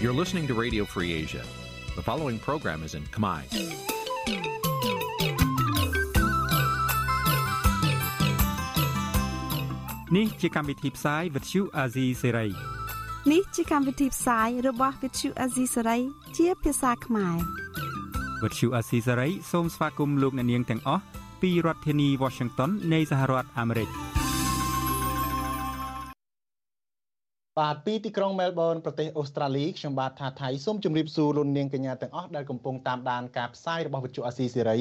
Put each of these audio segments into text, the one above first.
You're listening to Radio Free Asia. The following program is in Khmer. Nǐ chi càm bi tiệp xáy vệt chiu a zì sê នេះជាកម្មវិធីផ្សាយរបស់ Vithu Azisari ជាភាសាខ្មែរ វិទ្យុអាស៊ីសេរីសូមស្វាគមន៍លោកអ្នកនាងទាំងអស់ពីរដ្ឋធានី Washington នៃសហរដ្ឋអាមេរិក បាទពីទីក្រុងមែលប៊នប្រទេសអូស្ត្រាលីខ្ញុំបាទថាថៃសូមជម្រាបសួរលោកនាងកញ្ញាទាំងអស់ដែលកំពុងតាមដានការផ្សាយរបស់វិទ្យុអាស៊ីសេរី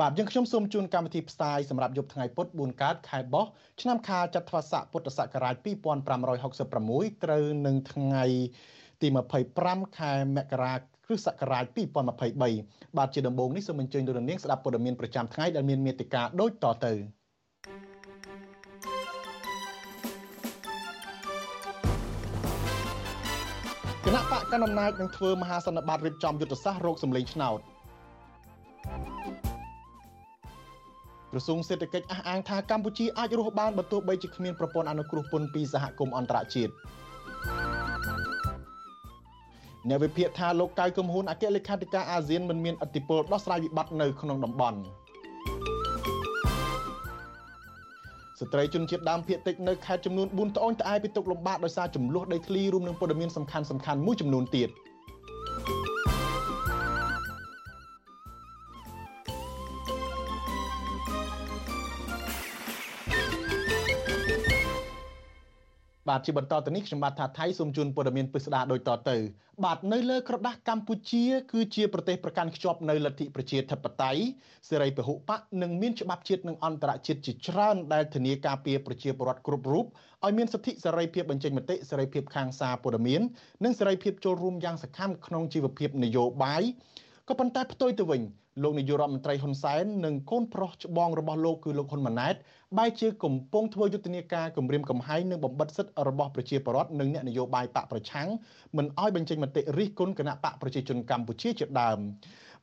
បាទយើងខ្ញុំសូមជូនកម្មវិធីផ្សាយសម្រាប់យប់ថ្ងៃពុធ4កើតខែបោះឆ្នាំខាលចត្វាស័កពុទ្ធសករាជ2566ត្រូវនឹងថ្ងៃទី25ខែមករាគ្រិស្តសករាជ2023បាទជាដំបូងនេះសូមអញ្ជើញលោកនាងស្ដាប់ព័ត៌មានប្រចាំថ្ងៃដែលមានមេត្តាដូចតទៅ គណៈបកកណ្ដាលអំណាចនឹងធ្វើមហាសន្និបាតរៀបចំយុទ្ធសាស្ត្ររោគសម្លេងឆ្នោតក្រសួងសេដ្ឋកិច្ចអះអាងថាកម្ពុជាអាចរស់បានបើទោះបីជាគ្មានប្រព័ន្ធអនុគ្រោះពន្ធពីសហគមន៍អន្តរជាតិអ្នកវិភាគថាលោកកៅកំហ៊ុនអគ្គលេខាធិការអាស៊ានមិនមានអធិបុលដោះស្រាយវិបត្តិនៅក្នុងតំបន់ ស្ត្រីជនជាតិដើមភាគតិចនៅខេត្តចំនួន4ត្អូញត្អែពីទុកលំបាកដោយសារចំនួនដីធ្លីរួមនឹងព័ត៌មានសំខាន់សំខាន់មួយចំនួនទៀត។ បាទជាបន្តទៅនេះខ្ញុំបាទថាថៃសូមជូនព័ត៌មានពិស្ដារដូចតទៅ បាទនៅលើក្រដាស់កម្ពុជាគឺជាប្រទេសប្រកាន់ខ្ជាប់នៅលទ្ធិប្រជាធិបតេយ្យសេរីពហុបកនិងមានច្បាប់ជាតិនិងអន្តរជាតិជាច្រើនដែលធានាការពារប្រជាពលរដ្ឋគ្រប់រូបឲ្យមានសិទ្ធិសេរីភាពបញ្ចេញមតិសេរីភាពខាងសារព័ត៌មាននិងសេរីភាពចូលរួមយ៉ាងសកម្មក្នុងជីវភាពនយោបាយក៏ប៉ុន្តែផ្ទុយទៅវិញ លោកនាយករដ្ឋមន្ត្រីហ៊ុនសែននិងកូនប្រុសច្បងរបស់លោកគឺលោកហ៊ុនម៉ាណែតបែរជាកំពុងធ្វើយុទ្ធនាការគម្រាមកំហែងនិងបំបិទសិទ្ធិរបស់ប្រជាពលរដ្ឋនិងអ្នកនយោបាយបកប្រឆាំងមិនឲ្យបញ្ចេញមតិរិះគន់គណៈបកប្រជាជនកម្ពុជាជាដើម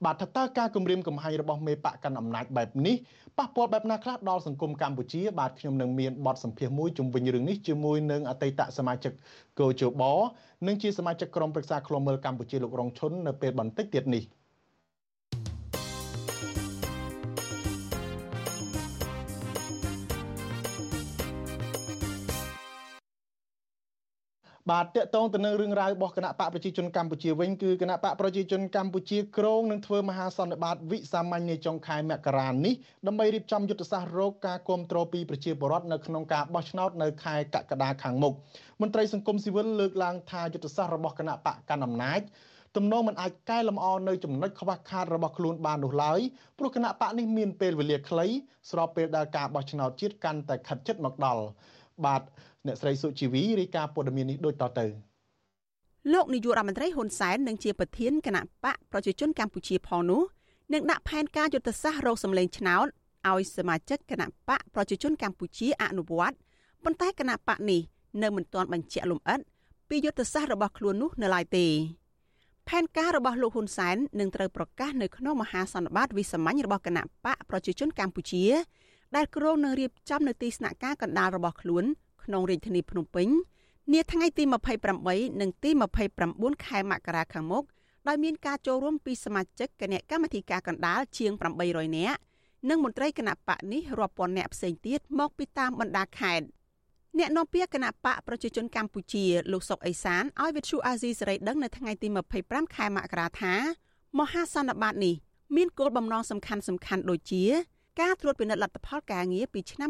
បាទថាតើការគម្រាមកំហែងរបស់មេបកកាន់អំណាចបែបនេះប៉ះពាល់បែបណាខ្លះដល់សង្គមកម្ពុជាបាទខ្ញុំនឹងមានបទសម្ភាសន៍មួយជុំវិញរឿងនេះជាមួយនឹងអតីតសមាជិកកោជបនិងជាសមាជិកក្រុមប្រឹក្សាឃ្លាំមើលកម្ពុជាលោករងឈុននៅពេលបន្តិចទៀតនេះ។ បាទតកតងទៅនឹងរឿងរ៉ាវរបស់គណៈបកប្រជាជនកម្ពុជាវិញគឺគណៈបកប្រជាជនកម្ពុជាក្រងនឹងធ្វើមហាសន្និបាតវិសាមញ្ញនាចុងខែមករានេះដើម្បីរៀបចំយុទ្ធសាស្ត្ររោគការគ្រប់គ្រងពីប្រជាពលរដ្ឋនៅក្នុងការបោះឆ្នោតនៅខែកក្កដាខាងមុខមន្ត្រីសង្គមស៊ីវិលលើកឡើងថាយុទ្ធសាស្ត្ររបស់គណៈបកកណ្ដាលអំណាចទំនងមិនអាចកែលម្អនៅចំណុចខ្វះខាតរបស់ខ្លួនបាននោះឡើយព្រោះគណៈបកនេះមានពេលវេលាខ្លីស្របពេលដែលការបោះឆ្នោតជាតិកាន់តែខិតជិតមកដល់ បាទអ្នកស្រីសុជីវីរាយការណ៍ព័ត៌មាននេះដូចតទៅលោកនាយករដ្ឋមន្ត្រីហ៊ុនសែននឹងជាប្រធានគណៈបកប្រជាជនកម្ពុជាផងនោះនឹងដាក់ផែនការយុទ្ធសាស្ត្ររកសម្លេងឆ្នោតឲ្យសមាជិកគណៈបកប្រជាជនកម្ពុជាអនុវត្តប៉ុន្តែគណៈបកនេះនៅមិនទាន់បញ្ជាក់លម្អិតពីយុទ្ធសាស្ត្ររបស់ខ្លួននោះនៅឡើយទេផែនការរបស់លោកហ៊ុនសែននឹងត្រូវប្រកាសនៅក្នុងមហាសន្និបាតវិសាមញ្ញរបស់គណៈបកប្រជាជនកម្ពុជា ដែលគ្រោងនឹងរៀបចំនៅទីស្នាក់ការកណ្ដាលរបស់ខ្លួនក្នុងរាជធានីភ្នំពេញនាថ្ងៃទី28និងទី29ខែមករាខាងមុខដោយមានការចូលរួមពីសមាជិកគណៈកម្មាធិការកណ្ដាលជាង800នាក់និងមន្ត្រីគណៈបកនេះរាប់ពាន់នាក់ផ្សេងទៀតមកពីតាមបណ្ដាខេត្តអ្នកនាំពាក្យគណៈបកប្រជាជនកម្ពុជាលោកសុកអេសានឲ្យវិទ្យុអាស៊ីសេរីដឹងនៅថ្ងៃទី25ខែមករាថា មហាសន្និបាតនេះមានគោលបំណងសំខាន់សំខាន់ដូចជា ការត្រួតពិនិត្យលទ្ធផលការងារពីឆ្នាំ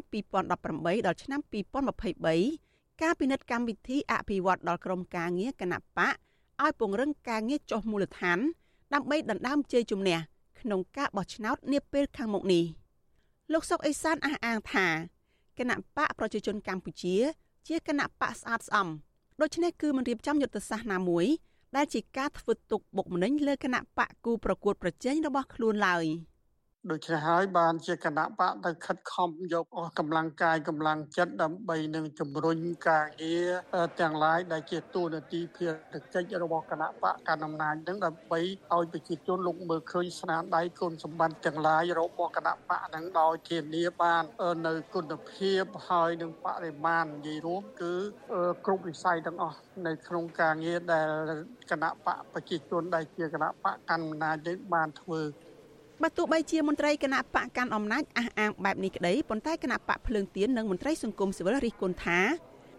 2018ដល់ឆ្នាំ2023ការពិនិត្យកម្មវិធីអភិវឌ្ឍដល់ក្រមការងារគណៈបកឲ្យពង្រឹងការងារចុះមូលដ្ឋាន ដើម្បីដណ្ដើមជ័យជំនះក្នុងការបោះឆ្នោតនាពេលខាងមុខនេះលោកសុកអេសានអះអាងថាគណៈបកប្រជាជនកម្ពុជា ជាគណៈបកស្អាតស្អំដូច្នេះគឺមិនរៀបចំយុទ្ធសាស្ត្រណាមួយដែលជាការធ្វើទុកបុកម្នេញលើគណៈបកគូប្រកួតប្រជែងរបស់ខ្លួនឡើយ។ ដូច្នេះហើយបានជាគណៈបកទៅខិតខំយកអស់កម្លាំងកាយកម្លាំងចិត្តដើម្បីនឹងជំរុញការងារទាំងឡាយដែលជាទូនាទីភារកិច្ចរបស់គណៈបកកណ្ដាលអំណាចនឹងដើម្បីឲ្យប្រជាជនលោកមើលឃើញស្នាដៃគុណសម្បត្តិទាំងឡាយរបស់គណៈបកនឹងដោយធានាបាននៅគុណភាពហើយនឹងបរិមាណនិយាយរួមគឺគ្រប់វិស័យទាំងអស់នៅក្នុងការងារដែលគណៈបកប្រជាជនដែលជាគណៈបកកណ្ដាលអំណាចបានធ្វើ បើទោះបីជាមន្ត្រីគណៈបកកាន់អំណាចអះអាងបែបនេះក្តីប៉ុន្តែគណៈបកភ្លើងទៀននិងមន្ត្រីសង្គមស៊ីវិលរិះគន់ថា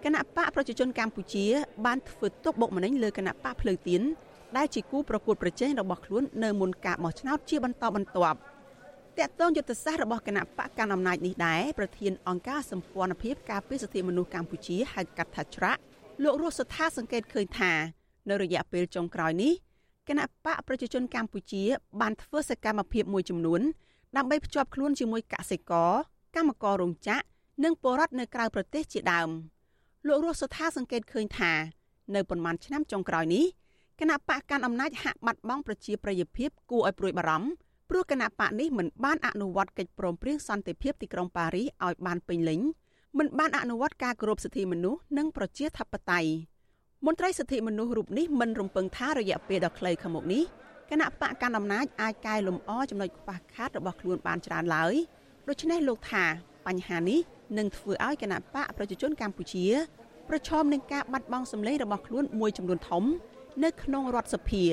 គណៈបកប្រជាជនកម្ពុជា បានធ្វើទុកបុកម្នេញលើគណៈបកភ្លើងទៀនដែលជាគូប្រកួតប្រជែងរបស់ខ្លួននៅមុនការបោះឆ្នោតជាបន្តបន្ទាប់តកតងយុទ្ធសាស្ត្ររបស់គណៈបកកាន់អំណាចនេះដែរប្រធានអង្គការសម្ព័ន្ធភាពការពារសិទ្ធិមនុស្សកម្ពុជាហៅកាត់ថាច្រាក់លោករស់សថាសង្កេតឃើញថា នៅរយៈពេលចុងក្រោយនេះ គណៈបកប្រជាជនកម្ពុជា បានធ្វើសកម្មភាពមួយចំនួនដើម្បីភ្ជាប់ខ្លួនជាមួយកសិករកម្មកររោងចក្រនិងពលរដ្ឋនៅក្រៅប្រទេសជាដើមលោករស់សថាសង្កេតឃើញថា នៅប៉ុន្មានឆ្នាំចុងក្រោយនេះគណៈបកកាន់អំណាចហាក់បាត់បង់ប្រជាប្រិយភាពគួរឲ្យព្រួយបារម្ភព្រោះគណៈបកនេះមិនបានអនុវត្តកិច្ចព្រមព្រៀងសន្តិភាពទីក្រុងប៉ារីសឲ្យបានពេញលេញមិនបានអនុវត្តការគោរពសិទ្ធិមនុស្សនិងប្រជាធិបតេយ្យ មន្ត្រីសិទ្ធិមនុស្សរូបនេះមិនរំពឹងថារយៈពេលដ៏ខ្លីខាងមុខនេះគណៈបកកណ្ដាលអំណាចអាចកែលម្អចំណុចខ្វះខាតរបស់ខ្លួនបានច្រើនឡើយដូច្នេះលោកថាបញ្ហានេះនឹងធ្វើឲ្យគណៈបកប្រជាជនកម្ពុជា ប្រឈមនឹងការបាត់បង់សម្លេងរបស់ខ្លួនមួយចំនួនធំ នៅក្នុងរដ្ឋសភា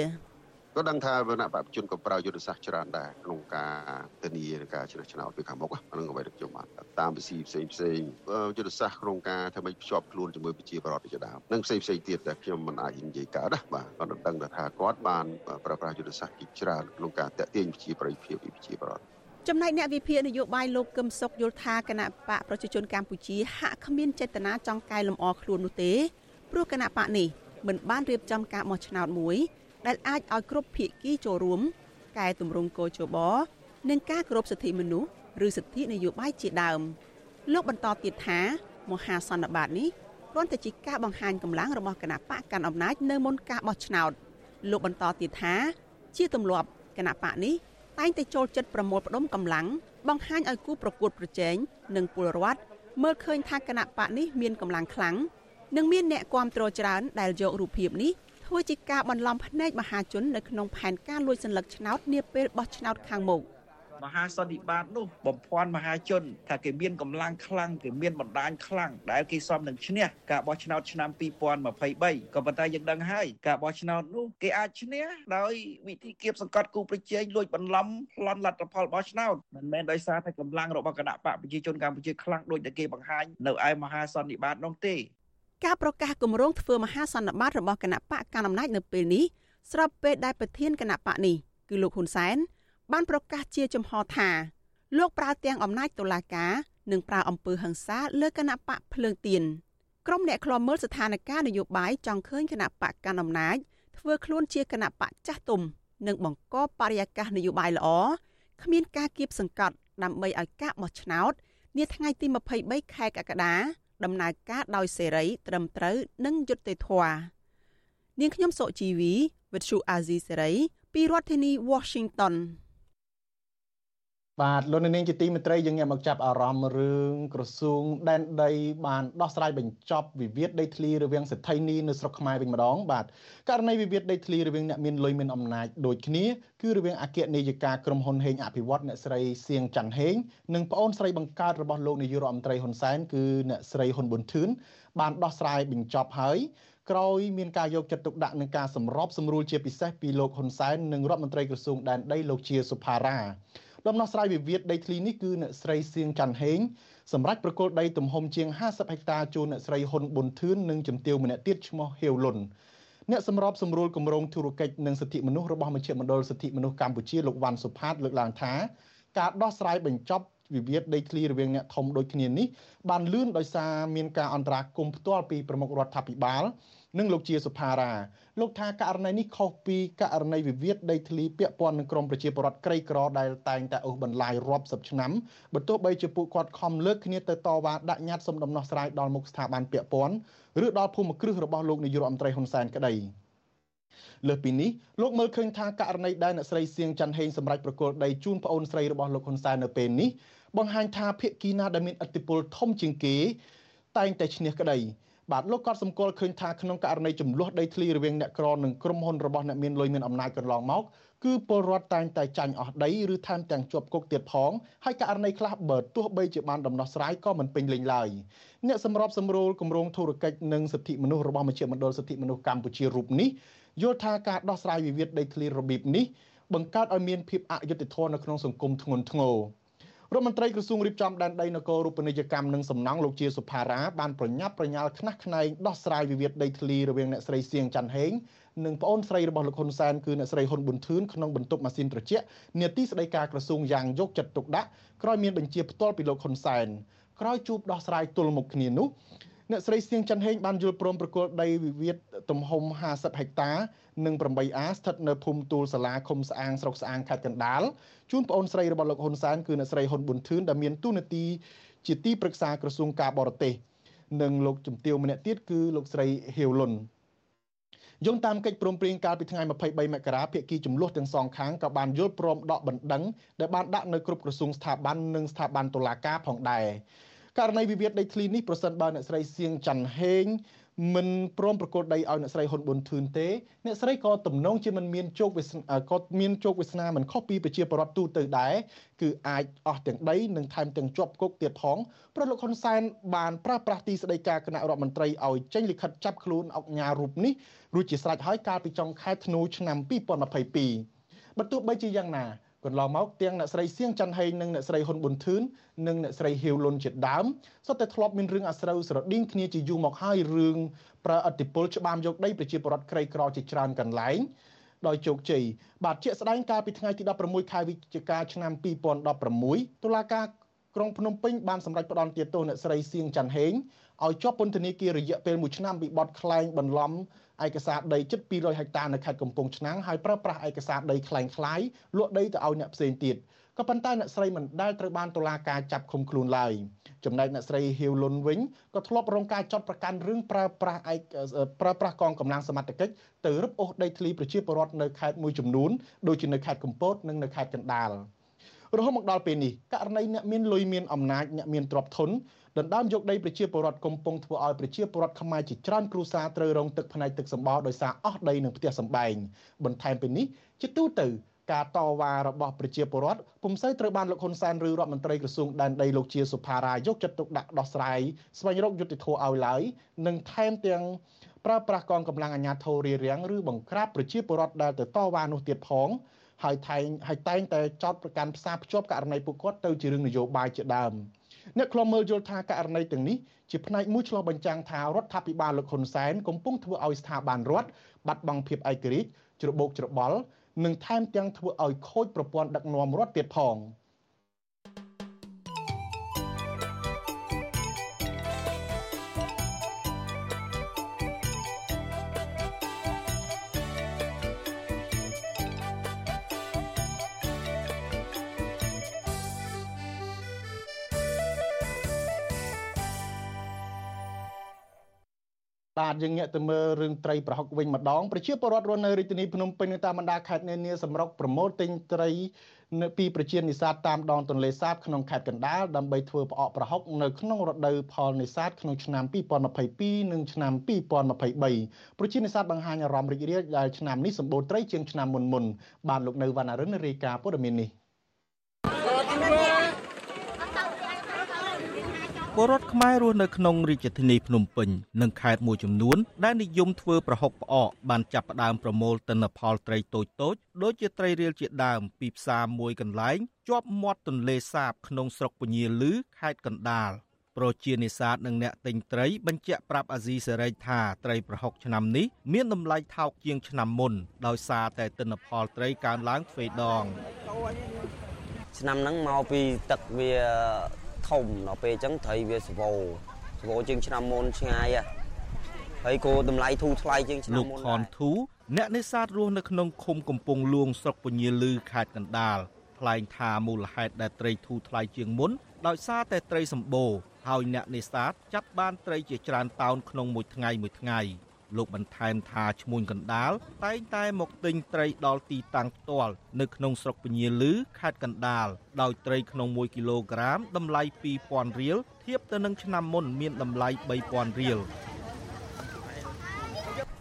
ក៏ដឹងថាវណ្ណៈបព្វជជនក៏ប្រើយុទ្ធសាស្ត្រច្រើនដែរក្នុងការធានាការជ្រើសឆ្នោតពីខាងមុខហ្នឹងអ្វីដែលខ្ញុំបានតាមវិស័យផ្សេងផ្សេងយុទ្ធសាស្ត្រក្នុងការធ្វើឲ្យភ្ជាប់ខ្លួនជាមួយប្រជាប្រដ្ឋជាដើមនិងផ្សេងផ្សេងទៀតដែលខ្ញុំមិនអាចនិយាយកើតណាបាទគាត់ដឹងថាគាត់បានប្រើប្រាស់យុទ្ធសាស្ត្រជាច្រើនក្នុងការតាក់ទាញប្រជាប្រិយភាពពីប្រជាប្រដ្ឋចំណែកអ្នកវិភាគនយោបាយលោកកឹមសុខយល់ថាគណៈបកប្រជាជនកម្ពុជាហាក់គ្មានចេតនាចង់កែលម្អខ្លួននោះទេព្រោះគណៈបកនេះមិនបានរៀបចំការបោះឆ្នោតមួយ ដែលអាចឲ្យគ្រប់ភាគីចូលរួមកែតម្រង់កោជបនិងការគោរពសិទ្ធិមនុស្សឬសិទ្ធិនយោបាយជាដើមលោកបន្តទៀតថា មហាសន្និបាតនេះគ្រាន់តែជាការបង្ហាញកម្លាំងរបស់គណៈបកកាន់អំណាចនៅមុនការបោះឆ្នោតលោកបន្តទៀតថា ជាទម្លាប់គណៈបកនេះតែងតែចូលចិត្តប្រមូលផ្ដុំកម្លាំងបង្ហាញឲ្យគូប្រកួតប្រជែងនិងពលរដ្ឋមើលឃើញថាគណៈបកនេះមានកម្លាំងខ្លាំងនិងមានអ្នកគាំទ្រច្រើនដែលយករូបភាពនេះ ធ្វើជាការបន្លំភ្នែកមហាជននៅក្នុងផែនការលួចសន្លឹកឆ្នោតនាពេលបោះឆ្នោតខាងមុខមហាសន្និបាតនោះបំភាន់មហាជន ថាគេមានកម្លាំងខ្លាំងគេមានបណ្ដាញខ្លាំងដែលគេសមនឹងឈ្នះការបោះឆ្នោតឆ្នាំ2023ក៏ប៉ុន្តែយើងដឹងហើយការបោះឆ្នោតនោះគេអាចឈ្នះដោយវិធីគៀបសង្កត់គូប្រជែងលួចបន្លំប្លន់លទ្ធផលបោះឆ្នោតមិនមែនដោយសារតែកម្លាំងរបស់គណៈបកប្រជាជនកម្ពុជាខ្លាំងដូចដែលគេបង្ហាញនៅឯមហាសន្និបាតនោះទេ ការប្រកាសគម្រោងធ្វើមហាសន្និបាតរបស់គណៈបកកណ្ដាលអំណាចនៅពេលនេះស្របពេលដែលប្រធានគណៈបកនេះគឺលោកហ៊ុនសែនបានប្រកាសជាចំហថាលោកប្រើទាំងអំណាចតុលាការនិងប្រើអំពើហិង្សាលើគណៈបកភ្លើងទៀនក្រុមអ្នកខ្លាំមើលស្ថានភាពនយោបាយចង់ឃើញគណៈបកកណ្ដាលអំណាចធ្វើខ្លួនជាគណៈបកចាស់ទុំនិងបង្កបរិយាកាសនយោបាយល្អគ្មានការគៀបសង្កត់ដើម្បីឲ្យការបោះឆ្នោតនាថ្ងៃទី23ខែកក្កដា ដំណើរការដោយសេរី ត្រឹមត្រូវនិងយុត្តិធម៌នាងខ្ញុំសុជីវីវិទ្យុអាស៊ីសេរីពីរដ្ឋធានី Washington បាទលោកនាងជាទីមេត្រីយើងងាកមកចាប់អារម្មណ៍រឿងក្រសួងដែនដីបានដោះស្រាយបញ្ចប់វិវាទដីធ្លីរវាងសេដ្ឋីនីនៅស្រុកខ្មែរវិញម្ដងបាទករណីវិវាទដីធ្លីរវាងអ្នកមានលុយមានអំណាចដូចគ្នាគឺរវាងអគ្គនាយិកាក្រុមហ៊ុនហេងអភិវឌ្ឍអ្នកស្រីសៀងច័ន្ទហេងនិងប្អូនស្រីបង្កើតរបស់លោកនាយករដ្ឋមន្ត្រីហ៊ុនសែនគឺអ្នកស្រីហ៊ុនប៊ុនធឿនបានដោះស្រាយបញ្ចប់ហើយក្រោយមានការយកចិត្តទុកដាក់នឹងការសម្របសម្រួលជាពិសេសពីលោកហ៊ុនសែននិងរដ្ឋមន្ត្រីក្រសួងដែនដីលោកជាសុផារ៉ា ដំណោះស្រាយវិវាទដីធ្លីនេះគឺអ្នកស្រីសៀងច័ន្ទហេងសម្រាប់ប្រគល់ដីទំហំជាង50ហិកតាជូនអ្នកស្រីហ៊ុនប៊ុនធឿននិងជំទាវម្នាក់ទៀតឈ្មោះហេវលុនអ្នកសម្របសម្រួលគម្រោងធុរកិច្ចនិងសិទ្ធិមនុស្សរបស់មជ្ឈមណ្ឌលសិទ្ធិមនុស្សកម្ពុជាលោកវ៉ាន់សុផាតលើកឡើងថាការដោះស្រាយបញ្ចប់វិវាទដីធ្លីរវាងអ្នកធំដូចគ្នានេះបានលឿនដោយសារមានការអន្តរាគមន៍ផ្ទាល់ពីប្រមុខរដ្ឋាភិបាល និងលោកជាសុផារ៉ាលោកថាករណីនេះខុសពីករណីវិវាទដីធ្លីពាក់ព័ន្ធនឹងក្រមប្រជាពលរដ្ឋក្រីក្រដែលតែងតែអូសបន្លាយរាប់សិបឆ្នាំបើទោះបីជាពួកគាត់ខំលើកគ្នាទៅតវ៉ាដាក់ញត្តិសុំដំណោះស្រាយដល់មុខស្ថាប័នពាក់ព័ន្ធឬដល់ភូមិគ្រឹះរបស់លោកនាយករដ្ឋមន្ត្រីហ៊ុនសែនក្តីលើសពីនេះលោកមើលឃើញថាករណីដែលអ្នកស្រីសៀងច័ន្ទហេងសម្រាប់ប្រកល់ដីជូនប្អូនស្រីរបស់លោកហ៊ុនសែននៅពេលនេះបង្ហាញថាភាគីណាដែលមានឥទ្ធិពលធំជាងគេតែងតែឈ្នះក្តី បាទលោកក៏សម្គាល់ឃើញថាក្នុងករណីចំនួនដីធ្លីរវាងអ្នកក្រនិងក្រុមហ៊ុនរបស់អ្នកមានលុយមានអំណាចកន្លងមកគឺពលរដ្ឋតែងតែចាញ់អស់ដីឬថែមទាំងជាប់គុកទៀតផងហើយករណីខ្លះបើទោះបីជាបានដំណោះស្រាយក៏មិនពេញលេញឡើយអ្នកសម្របសម្រួលគម្រោងធុរកិច្ចនិងសិទ្ធិមនុស្សរបស់មជ្ឈមណ្ឌលសិទ្ធិមនុស្សកម្ពុជារូបនេះយល់ថាការដោះស្រាយវិវាទដីធ្លីរបៀបនេះបង្កើតឲ្យមានភាពអយុត្តិធម៌នៅក្នុងសង្គមធ្ងន់ធ្ងរ រដ្ឋមន្ត្រីក្រសួងរៀបចំដែនដីនគររូបនីយកម្មនិងសំណង់លោកជាសុផារ៉ាបានប្រញាប់ប្រញាល់ខ្នះខ្នែងដោះស្រាយវិវាទដីធ្លីរវាងអ្នកស្រីសៀងច័ន្ទហេងនិងប្អូនស្រីរបស់លោកហ៊ុនសែនគឺអ្នកស្រីហ៊ុនប៊ុនធឿនក្នុងបន្ទប់ម៉ាស៊ីនត្រជាក់នាទីស្តីការក្រសួងយ៉ាងយកចិត្តទុកដាក់ក្រោយមានបញ្ជាផ្ទាល់ពីលោកហ៊ុនសែនក្រោយជួបដោះស្រាយទល់មុខគ្នានោះ អ្នកស្រីសៀងច័ន្ទហេងបានយល់ព្រមប្រគល់ដីវិវាទទំហំ50ហិកតានិង 8A ស្ថិតនៅភូមិទូលសាលាឃុំស្អាងស្រុកស្អាងខេត្តកណ្ដាលជូនប្អូនស្រីរបស់លោកហ៊ុនសែនគឺអ្នកស្រីហ៊ុនប៊ុនធឿនដែលមានតួនាទីជាទីប្រឹក្សាក្រសួងការបរទេសនិងលោកជំទាវម្នាក់ទៀតគឺលោកស្រីហៀវលុនយោងតាមកិច្ចព្រមព្រៀងកាលពីថ្ងៃ23មករាភាគីចំនួនទាំងសងខាងក៏បានយល់ព្រមដកបណ្ដឹងដែលបានដាក់នៅគ្រប់ក្រសួងស្ថាប័ននិងស្ថាប័នតុលាការផងដែរ ករណីវិវាទដីធ្លីនេះប្រសិនបើអ្នកស្រីសៀងច័ន្ទហេងមិនព្រមប្រកល់ដីឲ្យអ្នកស្រីហ៊ុនប៊ុនធឿនទេអ្នកស្រីក៏ទំនងជាមិនមានជោគវាសនាក៏មានជោគវាសនាមិនខុសពីប្រជាពលរដ្ឋទូទៅដែរគឺអាចអស់ទាំងដីនិងថែមទាំងជាប់គុកទៀតផងព្រោះលោកហ៊ុនសែនបានប្រាស្រ័យទីស្តីការគណៈរដ្ឋមន្ត្រីឲ្យចេញលិខិតចាប់ខ្លួនអង្គញារូបនេះរួចជាស្រេចហើយកាលពីចុងខែធ្នូឆ្នាំ2022បើទោះបីជាយ៉ាងណា កន្លងមកទាំងអ្នកស្រីសៀងច័ន្ទហេងនិងអ្នកស្រីហ៊ុនប៊ុនធឿននិងអ្នកស្រីហៀវលុនជាដើមសុទ្ធតែធ្លាប់មានរឿងអាស្រូវស្រដៀងគ្នាជាយូរមកហើយរឿងប្រើអធិបុលច្បាមយកដីប្រជាពលរដ្ឋក្រីក្រជាច្រើនកន្លែងដោយជោគជ័យបាទជាក់ស្ដែងកាលពីថ្ងៃទី16ខែវិច្ឆិកាឆ្នាំ2016តុលាការក្រុងភ្នំពេញបានសម្រេចផ្តន្ទាទោសអ្នកស្រីសៀងច័ន្ទហេងឲ្យជាប់ពន្ធនាគាររយៈពេល1ឆ្នាំពីបទក្លែងបន្លំ ឯកសារដីជិត200ហិកតានៅខេត្តកំពង់ឆ្នាំងហើយប្រើប្រាស់ឯកសារដីคล้ายคล้ายលក់ដីទៅឲ្យអ្នកផ្សេងទៀតក៏ប៉ុន្តែអ្នកស្រីមិនដែលត្រូវបានតុលាការចាប់ឃុំខ្លួនឡើយចំណែកអ្នកស្រីហៀវលុនវិញក៏ធ្លាប់រងការចាត់ប្រកាន់រឿងប្រើប្រាស់ឯកប្រើប្រាស់កងកម្លាំងសមត្ថកិច្ចទៅរឹបអូសដីធ្លីប្រជាពលរដ្ឋនៅខេត្តមួយចំនួនដូចជានៅខេត្តកំពតនិងនៅខេត្តកណ្ដាលរហូតមកដល់ពេលនេះករណីអ្នកមានលុយមានអំណាចអ្នកមានទ្រព្យធន ដណ្ដើមយកដីប្រជាពលរដ្ឋកំពុងធ្វើឲ្យប្រជាពលរដ្ឋខ្មែរជាច្រើនគ្រួសារត្រូវរងទឹកផ្នែកទឹកសម្បោដោយសារអស់ដីនិងផ្ទះសម្បែងបន្ថែមពីនេះជាទូទៅការតវ៉ារបស់ប្រជាពលរដ្ឋពុំសូវត្រូវបានលោកហ៊ុនសែនឬរដ្ឋមន្ត្រីក្រសួងដែនដីលោកជាសុផារ៉ាយកចិត្តទុកដាក់ដោះស្រាយស្វែងរកយុត្តិធម៌ឲ្យឡើយនិងថែមទាំងប្រើប្រាស់កងកម្លាំងអាជ្ញាធររារាំងឬបង្ក្រាបប្រជាពលរដ្ឋដែលទៅតវ៉ានោះទៀតផងហើយថែងហើយតែងតែចោតប្រកាន់ផ្សារភ្ជាប់ករណីពួកគាត់ទៅជារឿងនយោបាយជាដើម អ្នកខ្លំមើលយល់ថាករណីទាំងនេះជាផ្នែកមួយឆ្លុះបញ្ចាំងថារដ្ឋាភិបាលលោកហ៊ុនសែនកំពុងធ្វើឲ្យស្ថាប័នរដ្ឋបាត់បង់ភាពឯករាជ្យច្របូកច្របល់និងថែមទាំងធ្វើឲ្យខូចប្រព័ន្ធដឹកនាំរដ្ឋទៀតផង។ បាទយើងងាកទៅមើលរឿងត្រីប្រហុកវិញម្ដងប្រជាពលរដ្ឋរស់នៅរាជធានីភ្នំពេញនិងតាមបណ្ដាខេត្តនានាសម្រុកប្រមូលទិញត្រីនៅពីប្រជានេសាទតាមដងទន្លេសាបក្នុងខេត្តកណ្ដាលដើម្បីធ្វើផ្អកប្រហុកនៅក្នុងរដូវផលនេសាទក្នុងឆ្នាំ2022និងឆ្នាំ2023ប្រជានេសាទបង្ហាញអារម្មណ៍រីករាយដែលឆ្នាំនេះសម្បូរត្រីជាងឆ្នាំមុនមុនបានលោកនៅវណ្ណរិនរាយការណ៍ព័ត៌មាននេះ ពលរដ្ឋខ្មែររស់នៅក្នុងរាជធានីភ្នំពេញនិងខេត្តមួយចំនួន ដែលនិយមធ្វើប្រហុកផ្អកបានចាប់ផ្ដើមប្រមូលទិន្នផលត្រីតូចតូចដូចជាត្រីរៀលជាដើមពីផ្សារមួយកន្លែងជាប់មាត់ទន្លេសាបក្នុងស្រុកពញាលឺខេត្តកណ្ដាលប្រជានេសាទនិងអ្នកទិញត្រីបញ្ជាក់ប្រាប់អាស៊ីសេរីថាត្រីប្រហុកឆ្នាំនេះមានតម្លៃថោកជាងឆ្នាំមុន ដោយសារតែទិន្នផលត្រីកើនឡើងទ្វេដងឆ្នាំហ្នឹងមកពីទឹកវា ធំដល់ពេលអញ្ចឹងត្រីវាសវោសវោជាងឆ្នាំមុនឆ្ងាយហើយគោតម្លៃធូរថ្លៃជាងឆ្នាំមុនលោកខនធូអ្នកនេសាទរស់នៅក្នុងឃុំកំពង់លួងស្រុកពញាលឺខេត្តកណ្ដាលថ្លែងថាមូលហេតុដែលត្រីធូរថ្លៃជាងមុនដោយសារតែត្រីសម្បូរហើយអ្នកនេសាទចាប់បានត្រីជាច្រើនតោនក្នុងមួយថ្ងៃមួយថ្ងៃ លោកបន្ថែមថាឈ្មួញកណ្ដាលតែងតែមកទិញត្រីដល់ទីតាំងផ្ទាល់នៅក្នុងស្រុកពញាលឺខេត្តកណ្ដាលដោយត្រីក្នុង1គីឡូក្រាមតម្លៃ2000រៀលធៀបទៅនឹងឆ្នាំមុនមានតម្លៃ3000រៀល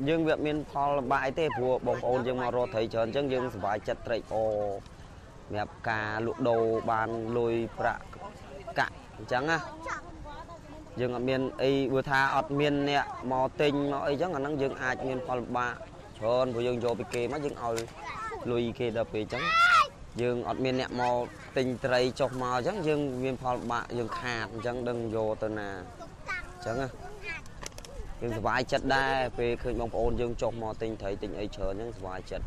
យើងវាមានផលលំបាកអីទេព្រោះបងប្អូនយើងមករកត្រីច្រើនអញ្ចឹងយើងសប្បាយចិត្តត្រីអូសម្រាប់ការលក់ដូរបានលុយប្រាក់កាក់អញ្ចឹងណា យើងអត់មានអីបើថាអត់មានអ្នកមកទិញមកអីចឹងអាហ្នឹងយើងអាចមានផលលំបាកច្រើនព្រោះយើងយកពីគេមកយើងឲ្យលុយគេដល់ពេលអញ្ចឹងយើងអត់មានអ្នកមកទិញត្រីចុះមកអញ្ចឹងយើងមានផលលំបាកយើងខាតអញ្ចឹងដឹងយកទៅណាអញ្ចឹងណាយើងសប្បាយចិត្តដែរពេលឃើញបងប្អូនយើងចុះមកទិញត្រីទិញអីច្រើនអញ្ចឹងសប្បាយចិត្ត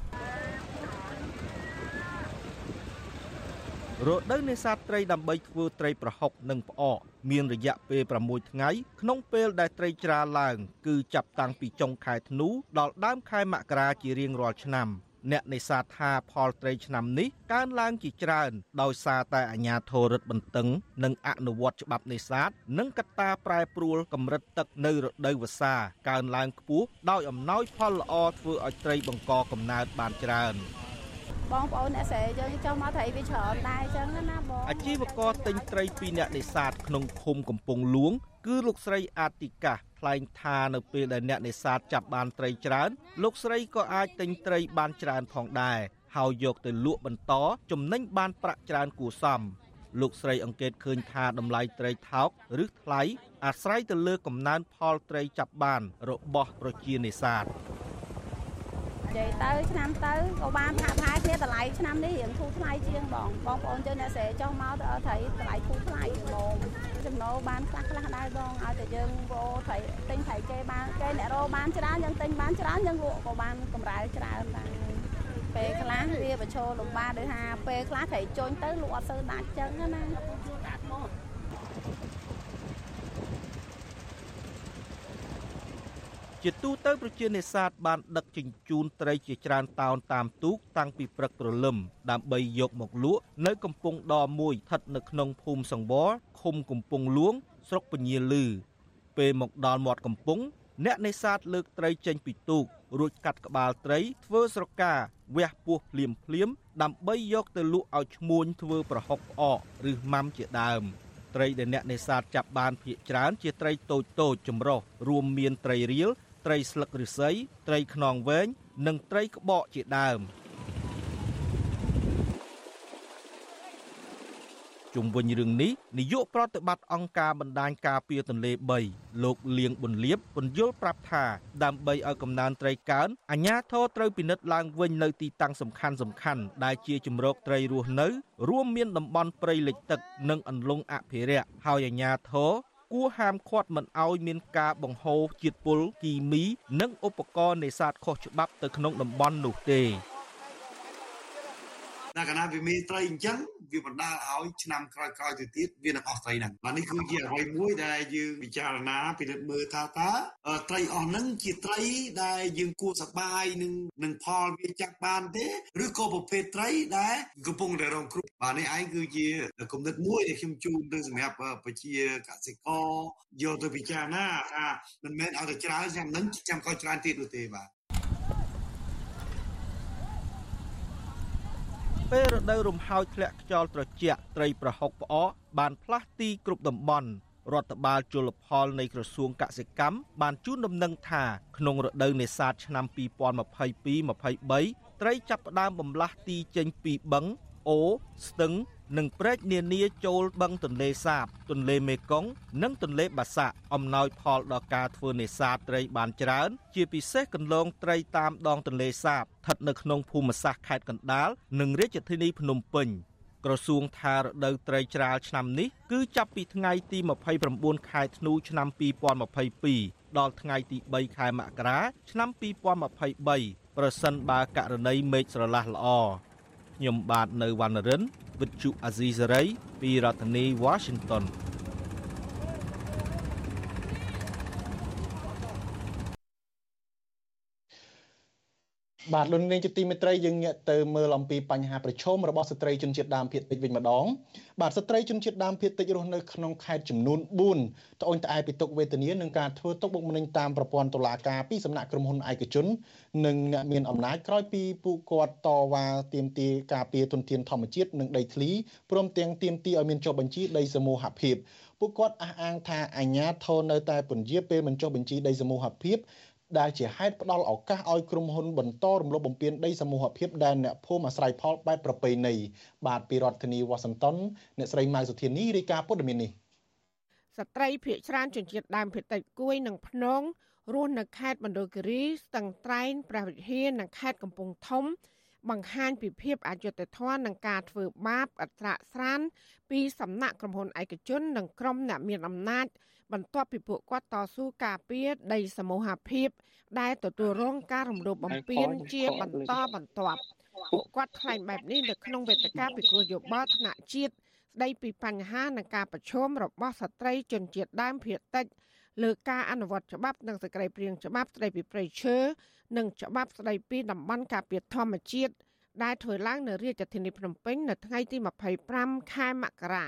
រដូវនេសាទត្រីដើម្បីធ្វើត្រីប្រហុកនិងផ្អកមានរយៈពេល6ថ្ងៃក្នុងពេលដែលត្រីច្រាឡើង គឺចាប់តាំងពីចុងខែធ្នូដល់ដើមខែមករាជារៀងរាល់ឆ្នាំអ្នកនេសាទថាផលត្រីឆ្នាំនេះកើនឡើងជាច្រើនដោយសារតែអាជ្ញាធររដ្ឋបន្ទឹង និងអនុវត្តច្បាប់នេសាទនិងកត្តាប្រែប្រួលកម្រិតទឹកនៅរដូវវស្សាកើនឡើងខ្ពស់ដោយអំណោយផលល្អធ្វើឲ្យត្រីបង្កកំណើតបានច្រើន បងប្អូនអ្នកស្រែយើងចង់មកត្រីវាច្រើនដែរអញ្ចឹងណាបងអាជីវករទិញត្រីពីអ្នកនេសាទក្នុងឃុំកំពង់លួង គឺលោកស្រីអាតិកាថ្លែងថានៅពេលដែលអ្នកនេសាទចាប់បានត្រីច្រើន លោកស្រីក៏អាចទិញត្រីបានច្រើនផងដែរហើយយកទៅលក់បន្តចំណេញបានប្រាក់ច្រើនគួរសមលោកស្រីអង្កេតឃើញថាតម្លៃត្រីថោកឬថ្លៃអាស្រ័យទៅលើកំណើនផលត្រីចាប់បានរបស់ប្រជានេសាទ យាយទៅឆ្នាំទៅក៏បានថាផែគ្នាតម្លៃឆ្នាំនេះរៀងធូរថ្លៃជាងបងបងប្អូនយើងអ្នកស្រែចុះមកទៅអត់ត្រីតម្លៃធូរថ្លៃហ្មងចំណូលបានខ្លះខ្លះដែរបងឲ្យតែយើងវោត្រីទិញត្រីគេបានគេអ្នករោបានច្រើនយើងទិញបានច្រើនយើងលក់ក៏បានកម្រៃច្រើនដែរពេលខ្លះវាបញ្ឈរលំបាកដូចថាពេលខ្លះត្រីជន់ទៅលក់អត់សូវដាច់ចឹងណាកាត់មក ជាទូទៅប្រជានេសាទបានដឹកជញ្ជូនត្រីជាច្រើនតោនតាមទូកតាំងពីព្រឹកព្រលឹមដើម្បីយកមកលក់នៅកំពង់ដមួយស្ថិតនៅក្នុងភូមិសង្វរឃុំកំពង់លួង ស្រុកពញាលឺពេលមកដល់មាត់កំពង់អ្នកនេសាទលើកត្រីចេញពីទូករួចកាត់ក្បាលត្រីធ្វើស្រកាវះពោះភ្លាមភ្លាមដើម្បីយកទៅលក់ឲ្យឈ្មួញធ្វើប្រហុកផ្អកឬម៉ាំជាដើមត្រីដែលអ្នកនេសាទចាប់បានភាគច្រើនជាត្រីតូចតូចចម្រុះរួមមានត្រីរៀល ត្រីស្លឹកឫស្សីត្រីខ្នងវែងនិងត្រីក្បកជាដើមជុំវិញរឿងនេះនាយកប្រតិបត្តិអង្គការបណ្ដាញការពារទន្លេ3លោកលៀងប៊ុនលៀបពន្យល់ប្រាប់ថា ដើម្បីឲ្យកំណើនត្រីកើនអាជ្ញាធរត្រូវពិនិត្យឡើងវិញនៅទីតាំងសំខាន់សំខាន់ដែលជាជំរកត្រីរស់នៅ រួមមានតំបន់ព្រៃលិចទឹក និងអន្លង់អភិរក្សហើយអាជ្ញាធរ គួរហាមឃាត់មិនឲ្យមានការបង្ហូរជាតិពុលគីមី និងឧបករណ៍នេសាទខុសច្បាប់ទៅក្នុងតំបន់នោះទេតែកាលណាវាមានត្រីអញ្ចឹង វាបណ្ដាលឲ្យឆ្នាំក្រោយៗទៅទៀតវានឹងអស់ត្រីហ្នឹងបាទនេះគឺជាអ្វីមួយដែលយើងពិចារណាពិនិត្យមើលថាតើត្រីអស់ហ្នឹងជាត្រីដែលយើងគួរសប្បាយនឹងនឹងផលវាចាប់បានទេឬក៏ប្រភេទត្រីដែលកំពុងតែរងគ្រោះបាទនេះឯងគឺជាគំនិតមួយដែលខ្ញុំជូនទៅសម្រាប់ប្រជាកសិករយកទៅពិចារណាថាមិនមែនឲ្យតែច្រើនឆ្នាំហ្នឹងចាំក្រោយច្រើនទៀតនោះទេបាទ ពេលរដូវរំហោចធ្លាក់ខ្យល់ត្រជាក់ត្រីប្រហុកផ្អកបានផ្លាស់ទីគ្រប់តំបន់រដ្ឋបាលជលផលនៃក្រសួងកសិកម្មបានជូនដំណឹងថាក្នុងរដូវនេសាទឆ្នាំ2022-23ត្រីចាប់ផ្ដើមបំលាស់ទីចេញពីបឹងអូស្ទឹង និងព្រែកនានាចូលបឹងទន្លេសាប ទន្លេមេគង្គនិងទន្លេបាសាក់អំណោយផលដល់ការធ្វើនេសាទត្រីបានច្រើន ជាពិសេសកន្លងត្រីតាមដងទន្លេសាបស្ថិតនៅក្នុងភូមិសាស្ត្រខេត្តកណ្ដាលនិងរាជធានីភ្នំពេញក្រសួងថារដូវត្រីច្រាលឆ្នាំនេះគឺចាប់ពីថ្ងៃទី29ខែធ្នូឆ្នាំ2022ដល់ថ្ងៃទី3ខែមករាឆ្នាំ2023ប្រសិនបើករណីមេឃស្រឡះល្អ ខ្ញុំបាទនៅវណ្ណរិនវិទ្យុអាស៊ីសេរីពីរដ្ឋធានី Washington បបាទលោកនាងជាទីមេត្រីយើងងាកទៅមើលអំពីបញ្ហាប្រឈមរបស់ស្ត្រីជនជាតិដើមភាគតិចវិញម្ដងបាទស្ត្រីជនជាតិដើមភាគតិចរស់នៅក្នុងខេត្តចំនួន4ត្អូញត្អែពីទុកវេទនានឹងការធ្វើទុកបុកម្នេញតាមប្រព័ន្ធតុលាការពីសំណាក់ក្រុមហ៊ុនឯកជននិងអ្នកមានអំណាចក្រោយពីពួកគាត់តវ៉ាទាមទារការពារទុនធានធម្មជាតិនិងដីធ្លីព្រមទាំងទាមទារឲ្យមានចុះបញ្ជីដីសមូហភាពពួកគាត់អះអាងថាអាជ្ញាធរនៅតែពន្យាពេលមិនចុះបញ្ជីដីសមូហភាព ដែលជាហេតុផ្ដល់ឱកាសឲ្យក្រុមហ៊ុនបន្តរំលោភបំពានដីសមូហភាពដែលអ្នកភូមិអាស្រ័យផលបែបប្រពៃណីបាទពីរដ្ឋធានីវ៉ាស៊ីនតោនអ្នកស្រីម៉ៅសុធានីរាយការណ៍ព័ត៌មាននេះស្ត្រីភៀកច្រើនជនជាតិដើមភាគតិចគួយនិងភ្នងរស់នៅខេត្តមណ្ឌលគិរីស្ទឹងត្រែងព្រះវិហារនិងខេត្តកំពង់ធំ បង្ហាញពីភាពអយុត្តិធម៌និងការធ្វើបាបអត្រាស្រានពីសំណាក់ក្រុមហ៊ុនឯកជននិងក្រុមអ្នកមានអំណាច បន្ទាប់ពីពួកគាត់តស៊ូការពារដីសមូហភាពដែលទទួលរងការរំលោភបំពានជាបន្តបន្ទាប់ពួកគាត់ថ្លែងបែបនេះនៅក្នុងវេទិកាពិគ្រោះយោបល់ថ្នាក់ជាតិស្ដីពីបញ្ហានិងការប្រឈមរបស់ស្ត្រីជនជាតិដើមភាគតិចលើការអនុវត្តច្បាប់និងសេចក្តីព្រាងច្បាប់ស្តីពីព្រៃឈើនិងច្បាប់ស្តីពីតំបន់ការពារធម្មជាតិដែលធ្វើឡើងនៅរាជធានីភ្នំពេញនៅថ្ងៃទី25ខែមករា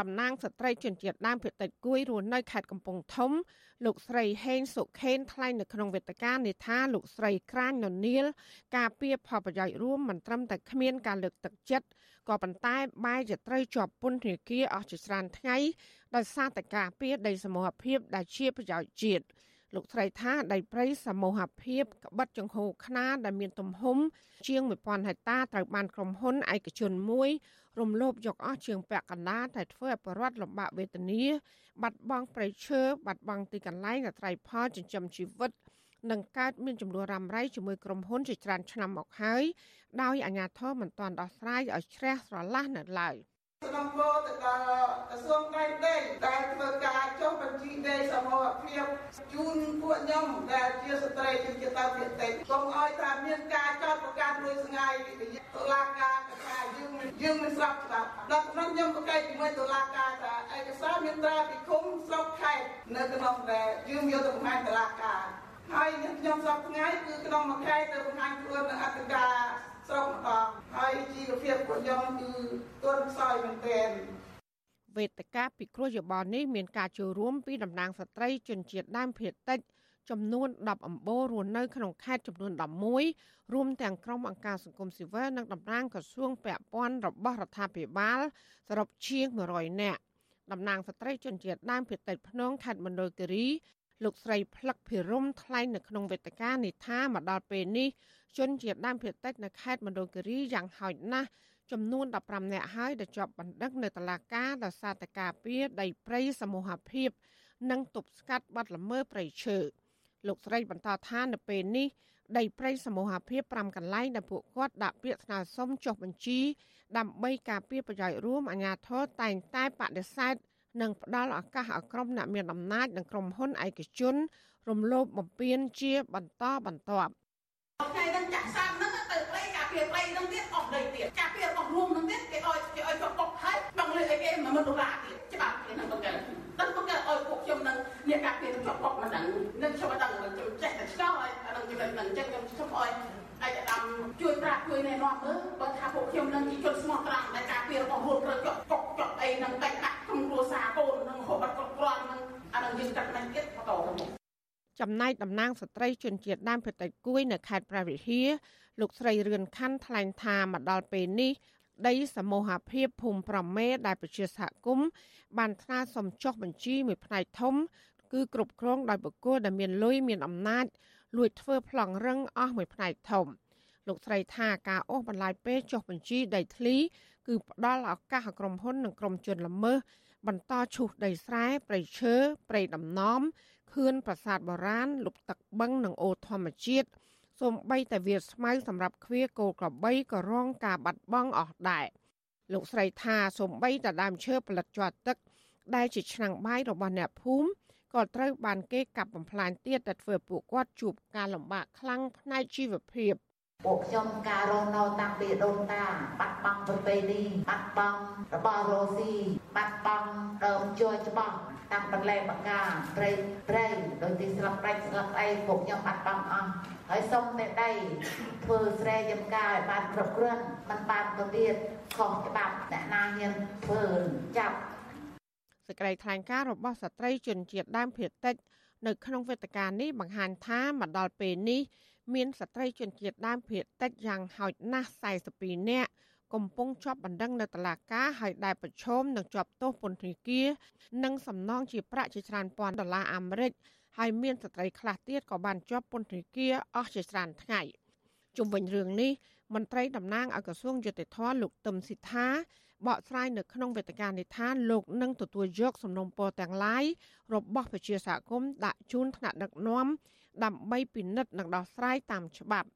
តំណាងស្ត្រីជនជាតិដើមភាគតិចគួយរស់នៅខេត្តកំពង់ធំ លោកស្រីហេងសុខេនថ្លែងនៅក្នុងវេទិកានេះថាលោកស្រីក្រាញននៀលការពៀផលប្រយោជន៍រួមមិនត្រឹមតែគ្មានការលើកទឹកចិត្តក៏ប៉ុន្តែបែរជាត្រូវជាប់ពន្ធនាគារអស់ជាច្រើនថ្ងៃដោយសារតែការពៀដីសមូហភាពដែលជាប្រយោជន៍ជាតិលោកស្រីថាដីព្រៃសមូហភាពក្បិតចង្ហូខ្នាដែលមានទំហំជាង1000ហិកតាត្រូវបានក្រុមហ៊ុនឯកជនមួយ រំលោភយកអស់ជាងពាក់កណ្ដាលតែធ្វើឲ្យប្រវត្តិលំបាកវេទនាបាត់បង់ប្រៃឈើបាត់បង់ទីកន្លែងអាស្រ័យផលចិញ្ចឹមជីវិតនឹងកើតមានចំនួនរ៉ាំរ៉ៃជាមួយក្រុមហ៊ុនជាច្រើនឆ្នាំមកហើយដោយអាជ្ញាធរមិនទាន់ដោះស្រាយឲ្យជ្រះស្រឡះនៅឡើយ។ សំណពោទៅដល់ក្រសួងដែនដីដែលធ្វើការចុះបញ្ជីដីសមរភាពជូនពួកខ្ញុំដែលជាស្ត្រីជាជាតើភាគតិចកុំឲ្យថាមានការចោទប្រកាន់លួចស្ងាយតុលាការថាយើងយើងមិនស្របច្បាប់ដល់ក្នុងខ្ញុំប្រកែកជាមួយតុលាការថាឯកសារមានត្រាពីឃុំស្រុកខេត្តនៅក្នុងដែលយើងយកទៅបង្ហាញតុលាការហើយខ្ញុំសពថ្ងៃគឺក្នុងមួយខែទៅបង្ហាញខ្លួននៅអធិការ ស្រុកម្ដងហើយជីវភាពរបស់ខ្ញុំគឺទន់ខ្សោយមែនទែនវេទិកាពិគ្រោះយោបល់នេះមានការចូលរួមពីតំណាងស្ត្រីជនជាតិដើមភាគតិចចំនួន10អំបូររស់នៅក្នុងខេត្តចំនួន11រួមទាំងក្រុមអង្គការសង្គមស៊ីវិលនិងតំណាងក្រសួងពាក់ព័ន្ធរបស់រដ្ឋាភិបាលសរុបជាង100នាក់តំណាងស្ត្រីជនជាតិដើមភាគតិចភ្នងខេត្តមណ្ឌលគិរីលោកស្រីផ្លឹកភិរមថ្លែងនៅក្នុងវេទិកានេះថាមកដល់ពេលនេះ ជនជាតិដើមភាគតិចនៅខេត្តមណ្ឌលគិរីយ៉ាងហោចណាស់ចំនួន15នាក់ហើយដែលជាប់បណ្ដឹងនៅតុលាការដោយសារតែការពៀដីព្រៃសមូហភាព និងទប់ស្កាត់បាត់ល្មើសព្រៃឈើលោកស្រីបន្តថានៅពេលនេះដីព្រៃសមូហភាព5កន្លែងដែលពួកគាត់ដាក់ពាក្យស្នើសុំចុះបញ្ជី ដើម្បីការពារប្រយោជន៍រួមអាជ្ញាធរតែងតែបដិសេធនិងផ្ដល់ឱកាសឲ្យក្រុមអ្នកមានអំណាចនិងក្រុមហ៊ុនឯកជន រំលោភបំពានជាបន្តបន្ទាប់ ថ្ងៃហ្នឹងចាក់សាមហ្នឹងទៅព្រៃការពារព្រៃហ្នឹងទៀតអស់ដីទៀតការពាររបស់រួមហ្នឹងទៀតគេឲ្យគេឲ្យចុះបុកហើយបងលុយឲ្យគេ10000ដុល្លារទៀតច្បាប់គេហ្នឹងទៅគេដល់មកគេឲ្យពួកខ្ញុំនឹងអ្នកការពារចុះបុកមិនដឹងនឹងខ្ញុំមិនដឹងខ្ញុំចេះតែឆ្កល់ឲ្យអានឹងចំណុចហ្នឹងអញ្ចឹងខ្ញុំខ្ញុំឲ្យឯកឧត្តមជួយប្រាក់ជួយណែនាំមើលបើថាពួកខ្ញុំនឹងជាជនស្មោះត្រង់ដែលការពាររបស់រួមត្រូវចុះបុកចុះអីនឹងបែកដាក់ក្នុងគ្រួសារកូននឹងហូបអត់គ្រប់គ្រាន់នឹងអានឹងយើងកាត់មិនទៀតបន្តទៅមុខ ចំណែកតំណាងស្ត្រីជនជាតិដើមភាគតិចគួយនៅខេត្តព្រះវិហារលោកស្រីរឿនខាន់ថ្លែងថាមកដល់ពេលនេះដីសមូហភាពភូមិប្រមេដែលប្រជាសហគមន៍បានថ្នើសុំចុះបញ្ជីមួយផ្នែកធំ គឺគ្រប់គ្រងដោយបុគ្គលដែលមានលុយមានអំណាចលួចធ្វើប្លង់រឹងអស់មួយផ្នែកធំលោកស្រីថាការអូសបន្លាយពេលចុះបញ្ជីដីធ្លី គឺផ្ដល់ឱកាសឲ្យក្រុមហ៊ុននិងក្រុមជនល្មើសបន្តឈូសដីស្រែព្រៃឈើព្រៃដំណំ ខឿនប្រាសាទបុរាណលុបទឹកបឹងនិងអូរធម្មជាតិសូម្បីតែវាស្មៅសម្រាប់ឃ្វាគោក្របីក៏រងការបាត់បង់អស់ដែរលោកស្រីថាសូម្បីតែដើមឈើផលិតជាប់ទឹក ដែលជាឆ្នាំងបាយរបស់អ្នកភូមិក៏ត្រូវបានគេកាប់បំផ្លាញទៀតតែធ្វើពួកគាត់ជួបការលំបាកខ្លាំងផ្នែកជីវភាព ពួកខ្ញុំការរស់នៅតាំងពីដូនតាបាត់បង់ប្រពៃណីបាត់បង់របស់រស់ស៊ីបាត់បង់ដើមជួយច្បាស់តាំងបន្លែបកាព្រៃព្រៃដោយទីស្លឹកប្រាច់ស្លឹកអីពួកខ្ញុំបាត់បង់អស់ហើយសុំមេដីធ្វើស្រែចំការឲ្យបានគ្រប់គ្រាន់មិនបានទៅទៀតខុសច្បាប់អ្នកណាហ៊ានធ្វើចាប់សេចក្តីថ្លែងការណ៍របស់ស្ត្រីជនជាតិដើមភាគតិចនៅក្នុងវេទិកានេះបង្ហាញថាមកដល់ពេលនេះ មានស្ត្រីជនជាតិដើមភាគតិចយ៉ាងហោចណាស់42នាក់កំពុងជាប់បណ្ដឹងនៅតុលាការហើយដែលប្រឈមនឹងជាប់ទោសពន្ធនាគារនិងសំណងជាប្រាក់ជាច្រើនពាន់ដុល្លារអាមេរិកហើយមានស្ត្រីខ្លះទៀតក៏បានជាប់ពន្ធនាគារអស់ជាច្រើនថ្ងៃជុំវិញរឿងនេះមន្ត្រីតំណាងឲ្យក្រសួងយុតិធធលោកទឹមស៊ីថាបកស្រាយនៅក្នុងវេទិកានេះថាលោកនឹងទទួលយកសំណុំពរទាំងឡាយរបស់ប្រជាសហគមន៍ដាក់ជូនថ្នាក់ដឹកនាំ ដើម្បីពិនិត្យនិងដោះស្រាយតាមច្បាប់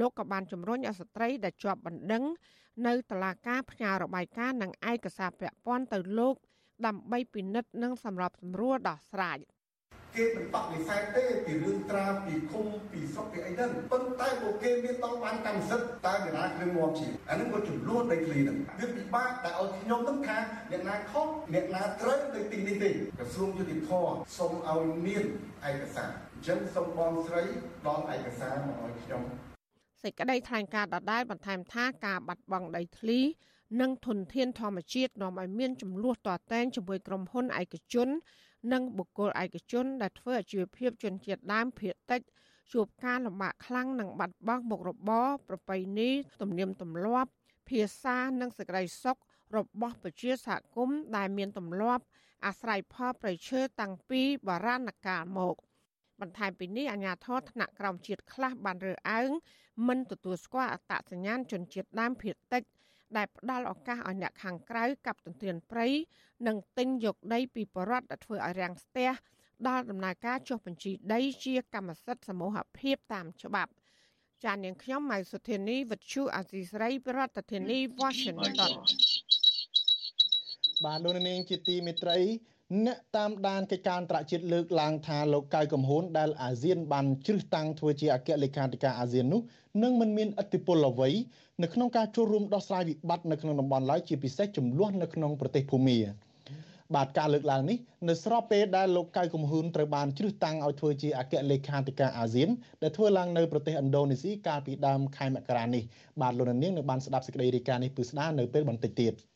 លោកក៏បានជំរុញឲ្យស្ត្រីដែលជាប់បណ្ដឹងនៅតុលាការផ្ញើរបាយការណ៍និងឯកសារពាក់ព័ន្ធទៅលោកដើម្បីពិនិត្យនិងសម្របសម្រួលដោះស្រាយ។គេមិនបដិសេធទេពីរឿងត្រាពីឃុំពីស្រុកពីអីហ្នឹងប៉ុន្តែពួកគេមានតបានកម្មសិទ្ធិតើអ្នកណាគ្រឿងងាប់ជាអានឹងក៏ចំនួនដីធ្លីហ្នឹងវាពិបាកតែឲ្យខ្ញុំនឹងថាអ្នកណាខុសអ្នកណាត្រូវនៅទីនេះទេក្រសួងយុតិធធសូមឲ្យមានឯកសារអញ្ចឹងសូមបងស្រីដល់ឯកសារមកឲ្យខ្ញុំសេចក្តីថ្លែងការណ៍ដដែលបន្ថែមថាការបាត់បង់ដីធ្លីនិងធនធានធម្មជាតិនាំឲ្យមានចំនួនតតែងជាមួយក្រុមហ៊ុនឯកជន និងបុគ្គលឯកជន ដែលធ្វើអាជីវភាពជនជាតិដើមភាគតិចជួបការលំបាកខ្លាំងនិងបាត់បង់មុខរបរប្រពៃណីទំនៀមទម្លាប់ ភាសានិងសេចក្តីសុខរបស់ប្រជាសហគមន៍ដែលមានទម្លាប់អាស្រ័យផលប្រៃឈើតាំងពីបុរាណកាលមក បន្ថែមពីនេះអាជ្ញាធរថ្នាក់ក្រោមជាតិខ្លះបានរើអើងមិនទទួលស្គាល់អត្តសញ្ញាណជនជាតិដើមភាគតិចដែលផ្ដល់ឱកាសឲ្យអ្នកខាងក្រៅកັບទន្ទ្រានព្រៃនិងទិញយកដីពីបរដ្ឋដែលធ្វើឲ្យរាំងស្ទះដល់ដំណើរការចុះបញ្ជីដីជាកម្មសិទ្ធិសមូហភាពតាមច្បាប់ចាននាងខ្ញុំម៉ៃសុធានីវិទ្យុអាស៊ីសេរីប្រធានាធិបតី Washington បាទលោកនាងជាទីមេត្រី អ្នកតាមដានកិច្ចការអន្តរជាតិលើកឡើងថាលោកកៅកំហួនដែលអាស៊ានបានជ្រឹះតាំងធ្វើជាអគ្គលេខាធិការអាស៊ាននោះនឹងមិនមានឥទ្ធិពលអ្វីនៅក្នុងការចូលរួមដោះស្រាយវិបត្តិនៅក្នុងតំបន់ឡើយជាពិសេសចំនួននៅក្នុងប្រទេសភូមាបាទការលើកឡើងនេះនៅស្របពេលដែលលោកកៅកំហ៊ុនត្រូវបានជ្រឹះតាំងឲ្យធ្វើជាអគ្គលេខាធិការអាស៊ានដែលធ្វើឡើងនៅប្រទេសឥណ្ឌូនេស៊ីកាលពីដើមខែមករានេះបាទលោកនាងនឹងបានស្ដាប់សេចក្តីរាយការណ៍នេះពឹស្ដានៅពេលបន្តិចទៀត។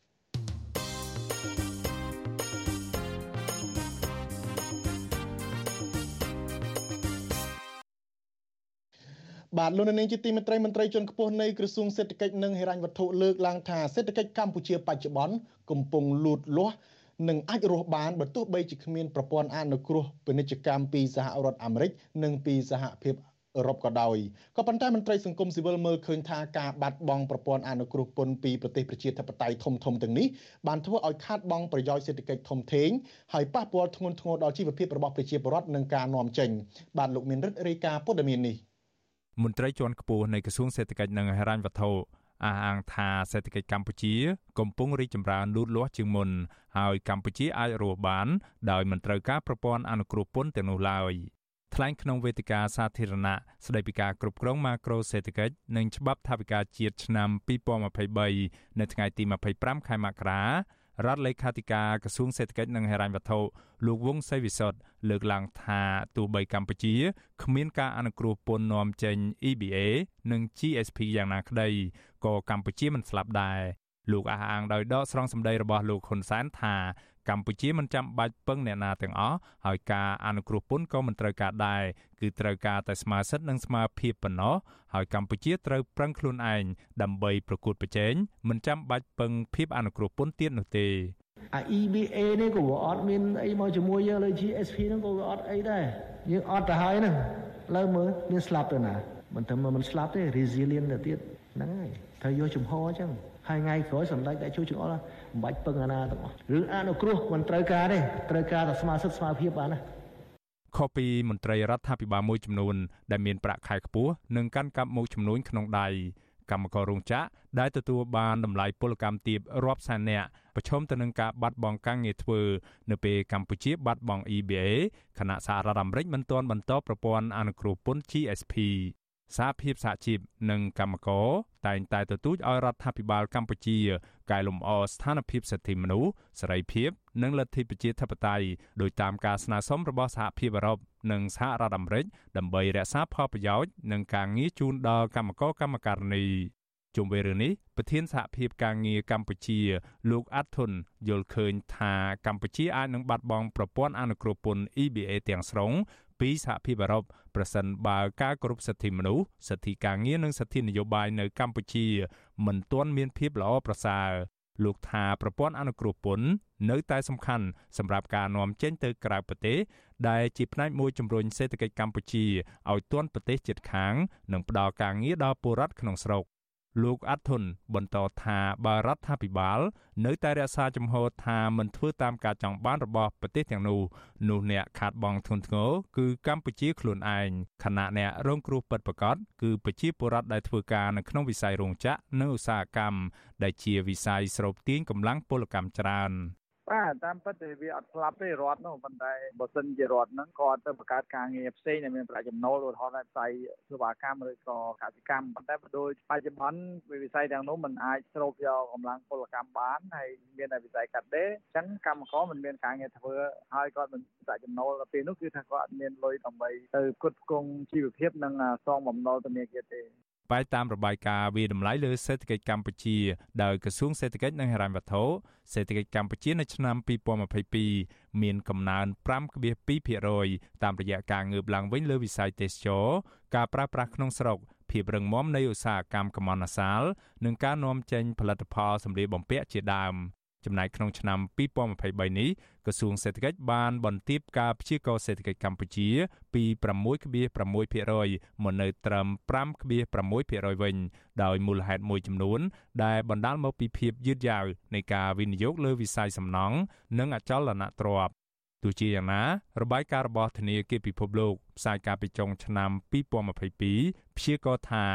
បាទលោកនាងជាទីមេត្រីមន្ត្រីជាន់ខ្ពស់នៃក្រសួងសេដ្ឋកិច្ចនិងហិរញ្ញវត្ថុលើកឡើងថាសេដ្ឋកិច្ចកម្ពុជាបច្ចុប្បន្នកំពុងលូតលាស់និងអាចរស់បានបើទោះបីជាគ្មានប្រព័ន្ធអនុគ្រោះពាណិជ្ជកម្មពីសហរដ្ឋអាមេរិកនិងពីសហភាពអឺរ៉ុបក៏ដោយក៏ប៉ុន្តែមន្ត្រីសង្គមស៊ីវិលមើលឃើញថាការបាត់បង់ប្រព័ន្ធអនុគ្រោះពន្ធពីប្រទេសប្រជាធិបតេយ្យធំធំទាំងនេះបានធ្វើឲ្យខាតបង់ប្រយោជន៍សេដ្ឋកិច្ចធំធេងហើយប៉ះពាល់ធ្ងន់ធ្ងរដល់ជីវភាពរបស់ប្រជាពលរដ្ឋនិងការនាំចេញ បាទលោកមានរិទ្ធរាយការណ៍ព័ត៌មាននេះ មន្ត្រីជាន់ខ្ពស់នៃក្រសួងសេដ្ឋកិច្ចនិងហិរញ្ញវត្ថុអះអាងថាសេដ្ឋកិច្ចកម្ពុជាកំពុងរីកចម្រើនលូតលាស់ជាងមុនហើយកម្ពុជាអាចរស់បាន ដោយមិនត្រូវការប្រព័ន្ធអនុគ្រោះពន្ធទាំងនោះឡើយថ្លែងក្នុងវេទិកាសាធារណៈស្តីពីការគ្រប់គ្រងម៉ាក្រូសេដ្ឋកិច្ចនិងច្បាប់ថវិកាជាតិឆ្នាំ2023នៅថ្ងៃទី25ខែមករា រដ្ឋលេខាធិការក្រសួងសេដ្ឋកិច្ចនិងហិរញ្ញវត្ថុលោកវង្សសីវិសុទ្ធលើកឡើងថាទោះបីកម្ពុជាគ្មានការអនុគ្រោះពន្ធនាំចេញ EBA និង GSP យ៉ាងណាក្តីក៏កម្ពុជាមិនស្លាប់ដែរលោកអះអាងដោយដកស្រង់សម្ដីរបស់លោកហ៊ុនសែនថា កម្ពុជាមិនចាំបាច់ពឹងអ្នកណាទាំងអស់ហើយការអនុគ្រោះពន្ធក៏មិនត្រូវការដែរគឺត្រូវការតែស្មារតីនិងស្មារភាពប៉ុណ្ណោះហើយកម្ពុជាត្រូវប្រឹងខ្លួនឯងដើម្បីប្រកួតប្រជែងមិនចាំបាច់ពឹងភាពអនុគ្រោះពន្ធទៀតនោះទេអា EBA នេះក៏អត់មានអីមកជាមួយយើងលើ GSP ហ្នឹងក៏អត់អីដែរយើងអត់ទៅហើយហ្នឹងលើមើលមានស្លាប់ទៅណាមិនតែមិនស្លាប់ទេ resilient ទៅទៀតហ្នឹងហើយត្រូវយកជំហរអញ្ចឹង ហើយថ្ងៃក្រោយសម្ដេចដែលជួយចង្អុលមិនបាច់ពឹងអាណាទាំងអស់រឿងអនុគ្រោះមិនត្រូវការទេត្រូវការតែស្មារតីស្មារភាពបានណាខុសពីមន្ត្រីរដ្ឋាភិបាលមួយចំនួនដែលមានប្រាក់ខែខ្ពស់និងកាន់កាប់មុខចំនួនក្នុងដៃកម្មកររោងចក្រដែលទទួលបានតម្លៃពលកម្មទាបរាប់សែននាក់ប្រឈមទៅនឹងការបាត់បង់ការងារធ្វើនៅពេលកម្ពុជាបាត់បង់ EBA ខណៈសហរដ្ឋអាមេរិកមិនទាន់បន្តប្រព័ន្ធអនុគ្រោះពន្ធ GSP សហភាពសហជីពនិងកម្មករតែងតែទទូចឲ្យរដ្ឋាភិបាលកម្ពុជាកែលម្អស្ថានភាពសិទ្ធិមនុស្សសេរីភាពនិងលទ្ធិប្រជាធិបតេយ្យដោយតាមការស្នើសុំរបស់សហភាពអឺរ៉ុបនិងសហរដ្ឋអាមេរិកដើម្បីរក្សាផលប្រយោជន៍និងការងារជូនដល់កម្មករកម្មការិនីជុំវិញរឿងនេះប្រធានសហភាពការងារកម្ពុជា លោកអាត់ធុនយល់ឃើញថាកម្ពុជាអាចនឹងបាត់បង់ប្រព័ន្ធអនុគ្រោះពន្ធ EBA ទាំងស្រុង ពីសហភាពអឺរ៉ុបប្រសិនបើការគោរពសិទ្ធិមនុស្សសិទ្ធិការងារនិងសិទ្ធិនយោបាយនៅកម្ពុជាមិនទាន់មានភាពល្អប្រសើរលោកថាប្រព័ន្ធអនុគ្រោះពន្ធនៅតែសំខាន់សម្រាប់ការនាំចេញទៅក្រៅប្រទេសដែលជាផ្នែកមួយជំរុញសេដ្ឋកិច្ចកម្ពុជាឲ្យទាន់ប្រទេសជិតខាង និងផ្ដល់ការងារដល់ពលរដ្ឋក្នុងស្រុក លោកអាត់ធុនបន្តថាបើរដ្ឋាភិបាលនៅតែរក្សាជំហរថាមិនធ្វើតាមការចង់បានរបស់ប្រទេសទាំងនោះនោះអ្នកខាតបង់ធ្ងន់ធ្ងរគឺកម្ពុជាខ្លួនឯងខណៈអ្នករងគ្រោះពិតប្រាកដគឺប្រជាពលរដ្ឋដែលធ្វើការនៅក្នុងវិស័យរោងចក្រនិងឧស្សាហកម្មដែលជាវិស័យស្រូបទាញកម្លាំងពលកម្មច្រើន បាទតាមពិតវាអត់ស្លាប់ទេរដ្ឋនោះប៉ុន្តែបើសិនជារដ្ឋហ្នឹងគាត់ទៅបង្កើតការងារផ្សេងដែលមានប្រាក់ចំណូលឧទាហរណ៍ថាវិស័យសេវាកម្មឬក៏កសិកម្មប៉ុន្តែបើដូចបច្ចុប្បន្នវិស័យទាំងនោះมันអាចស្រូបយកកម្លាំងពលកម្មបានហើយមានតែវិស័យកាត់ដេរអញ្ចឹងកម្មករមិនមានការងារធ្វើហើយគាត់មិនប្រាក់ចំណូលដល់ពេលនោះគឺថាគាត់មានលុយដើម្បីទៅផ្គត់ផ្គង់ជីវភាពនិងសងបំណុលធនាគារទេ បែបតាមរបាយការណ៍វិតម្លៃលើសេដ្ឋកិច្ចកម្ពុជាដោយក្រសួងសេដ្ឋកិច្ចនិងហិរញ្ញវត្ថុសេដ្ឋកិច្ចកម្ពុជានៅឆ្នាំ2022មានកំណើន5.2%តាមរយៈការងើបឡើងវិញលើវិស័យទេសចរការប្រើប្រាស់ក្នុងស្រុកភាពរឹងមាំនៃឧស្សាហកម្មកម្មអសាលនិងការនាំចេញផលិតផលសម្ភារបំពាក់ជាដើម ចំណែកក្នុងឆ្នាំ2023នេះក្រសួងសេដ្ឋកិច្ចបានបន្ទាបការព្យាករណ៍សេដ្ឋកិច្ចកម្ពុជាពី6.6%មកនៅត្រឹម5.6%វិញដោយមូលហេតុមួយចំនួន ដែលបណ្ដាលមកពីភាពយឺតយ៉ាវនៃការវិនិយោគលើវិស័យសំណង់និងអចលនទ្រព្យ ទោះជាយ៉ាងណារបាយការណ៍របស់ធនាគារពិភពលោកផ្សាយកាលពីចុងឆ្នាំ2022ព្យាករណ៍ថា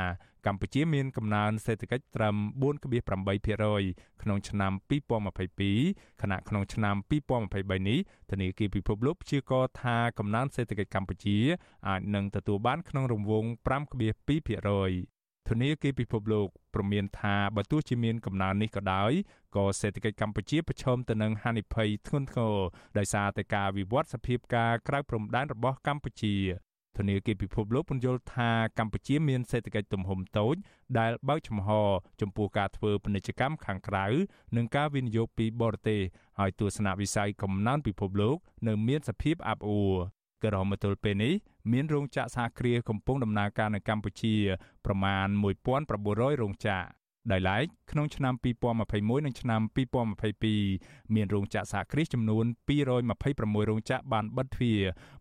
កម្ពុជាមានកំណើនសេដ្ឋកិច្ចត្រឹម4.8%ក្នុងឆ្នាំ2022ខណៈក្នុងឆ្នាំ2023នេះធនាគារពិភពលោកព្យាករណ៍ថាកំណើនសេដ្ឋកិច្ចកម្ពុជាអាចនឹងទទួលបានក្នុងរង្វង់5.2% ធនាគារពិភពលោកព្រមានថាបើទោះជាមានកំណើននេះក៏ដោយក៏សេដ្ឋកិច្ចកម្ពុជាប្រឈមទៅនឹងហានិភ័យធ្ងន់ធ្ងរដោយសារតែការវិវត្តសភាពការក្រៅព្រំដែនរបស់កម្ពុជាធនាគារពិភពលោកពន្យល់ថាកម្ពុជាមានសេដ្ឋកិច្ចទំហំតូច ដែលបើកចំហ ចំពោះការធ្វើពាណិជ្ជកម្មខាងក្រៅនិងការវិនិយោគពីបរទេសហើយទស្សនវិស័យកំណើនពិភពលោក នៅមានសភាពអាប់អួរ ក៏រហូតមកទល់ពេលនេះមានរោងចក្រសហគ្រាសកំពុងដំណើរការនៅកម្ពុជាប្រមាណ1900រោងចក្រដោយឡែកក្នុងឆ្នាំ2021និងឆ្នាំ2022មានរោងចក្រសហគ្រាសចំនួន226រោងចក្របានបិទទ្វារ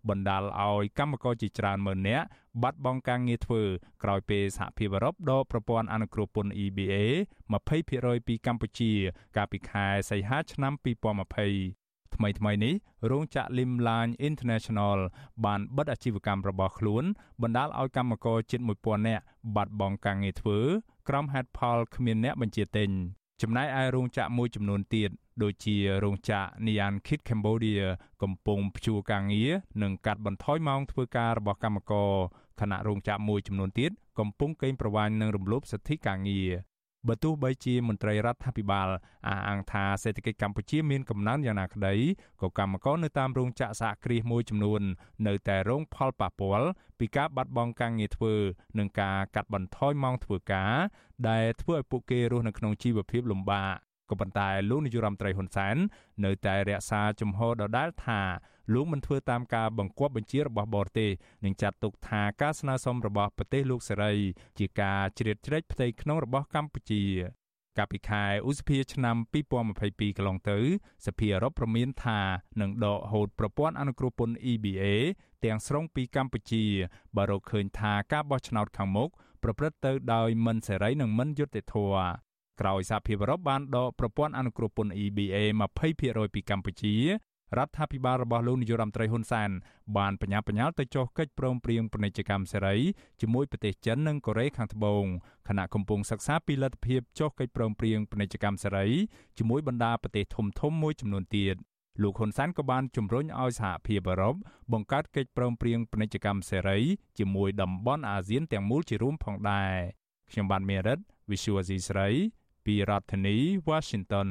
បណ្ដាលឲ្យកម្មករជាច្រើនម៉ឺននាក់បាត់បង់ការងារធ្វើក្រោយពេលសហភាពអឺរ៉ុបដកប្រព័ន្ធអនុគ្រោះពន្ធ EBA 20%ពីកម្ពុជា កាលពីខែសីហាឆ្នាំ2020 ថ្មីថ្មីនេះរោងចក្រ Limline International បានបិទអាជីវកម្មរបស់ខ្លួន បណ្ដាលឲ្យកម្មករជិត1000នាក់បាត់បង់ការងារធ្វើក្រោមហេតុផលគ្មានអ្នកបញ្ជាទិញចំណែកឯរោងចក្រមួយចំនួនទៀតដូចជារោងចក្រ Nian Kit Cambodia កំពុងព្យួរការងារនិងកាត់បន្ថយម៉ោងធ្វើការរបស់កម្មករខណៈរោងចក្រមួយចំនួនទៀតកំពុងកេងប្រវ័ញ្ចនឹងរំលោភសិទ្ធិការងារ បើទោះបីជាមន្ត្រីរដ្ឋាភិបាលអះអាងថាសេដ្ឋកិច្ចកម្ពុជាមានកំណើនយ៉ាងណាក្តីក៏កម្មករនៅតាមរោងចក្រសហគ្រាសមួយចំនួន នៅតែរងផលប៉ះពាល់ពីការបាត់បង់ការងារធ្វើនិងការកាត់បន្ថយម៉ោងធ្វើការដែលធ្វើឲ្យពួកគេរស់នៅក្នុងជីវភាពលំបាក ក៏ប៉ុន្តែលោកនាយរដ្ឋមន្ត្រីហ៊ុនសែននៅតែរក្សាជំហរដដែលថាលោកមិនធ្វើតាមការបង្គាប់បញ្ជារបស់បរទេសនិងចាត់ទុកថាការស្នើសុំរបស់ប្រទេសលោកសេរីជាការជ្រៀតជ្រែកផ្ទៃក្នុងរបស់កម្ពុជាកាលពីខែឧសភាឆ្នាំ2022កន្លងទៅសភាអឺរ៉ុបប្រមានថានឹងដកហូតប្រព័ន្ធអនុគ្រោះពន្ធ EBA ទាំងស្រុងពីកម្ពុជាបើរកឃើញថាការបោះឆ្នោតខាងមុខប្រព្រឹត្តទៅដោយមិនសេរីនិងមិនយុត្តិធម៌ ក្រោយសហភាពអឺរ៉ុបបានដកប្រព័ន្ធអនុគ្រោះពន្ធ EBA 20%ពីកម្ពុជារដ្ឋាភិបាលរបស់លោកនាយរដ្ឋមន្ត្រីហ៊ុនសែនបានបញ្ញាបញ្ញាលទៅចុះកិច្ចព្រមព្រៀងពាណិជ្ជកម្មសេរីជាមួយប្រទេសចិននិងកូរ៉េខាងត្បូងខណៈកំពុងសិក្សាពីលទ្ធភាពចុះកិច្ចព្រមព្រៀងពាណិជ្ជកម្មសេរីជាមួយបណ្ដាប្រទេសធំៗមួយចំនួនទៀតលោកហ៊ុនសែនក៏បានជំរុញឲ្យសហភាពអឺរ៉ុបបង្កើតកិច្ចព្រមព្រៀងពាណិជ្ជកម្មសេរីជាមួយតំបន់អាស៊ានទាំងមូលជារួមផងដែរខ្ញុំបានមេរិត Visual C ស្រី ពីរដ្ឋធានី Washington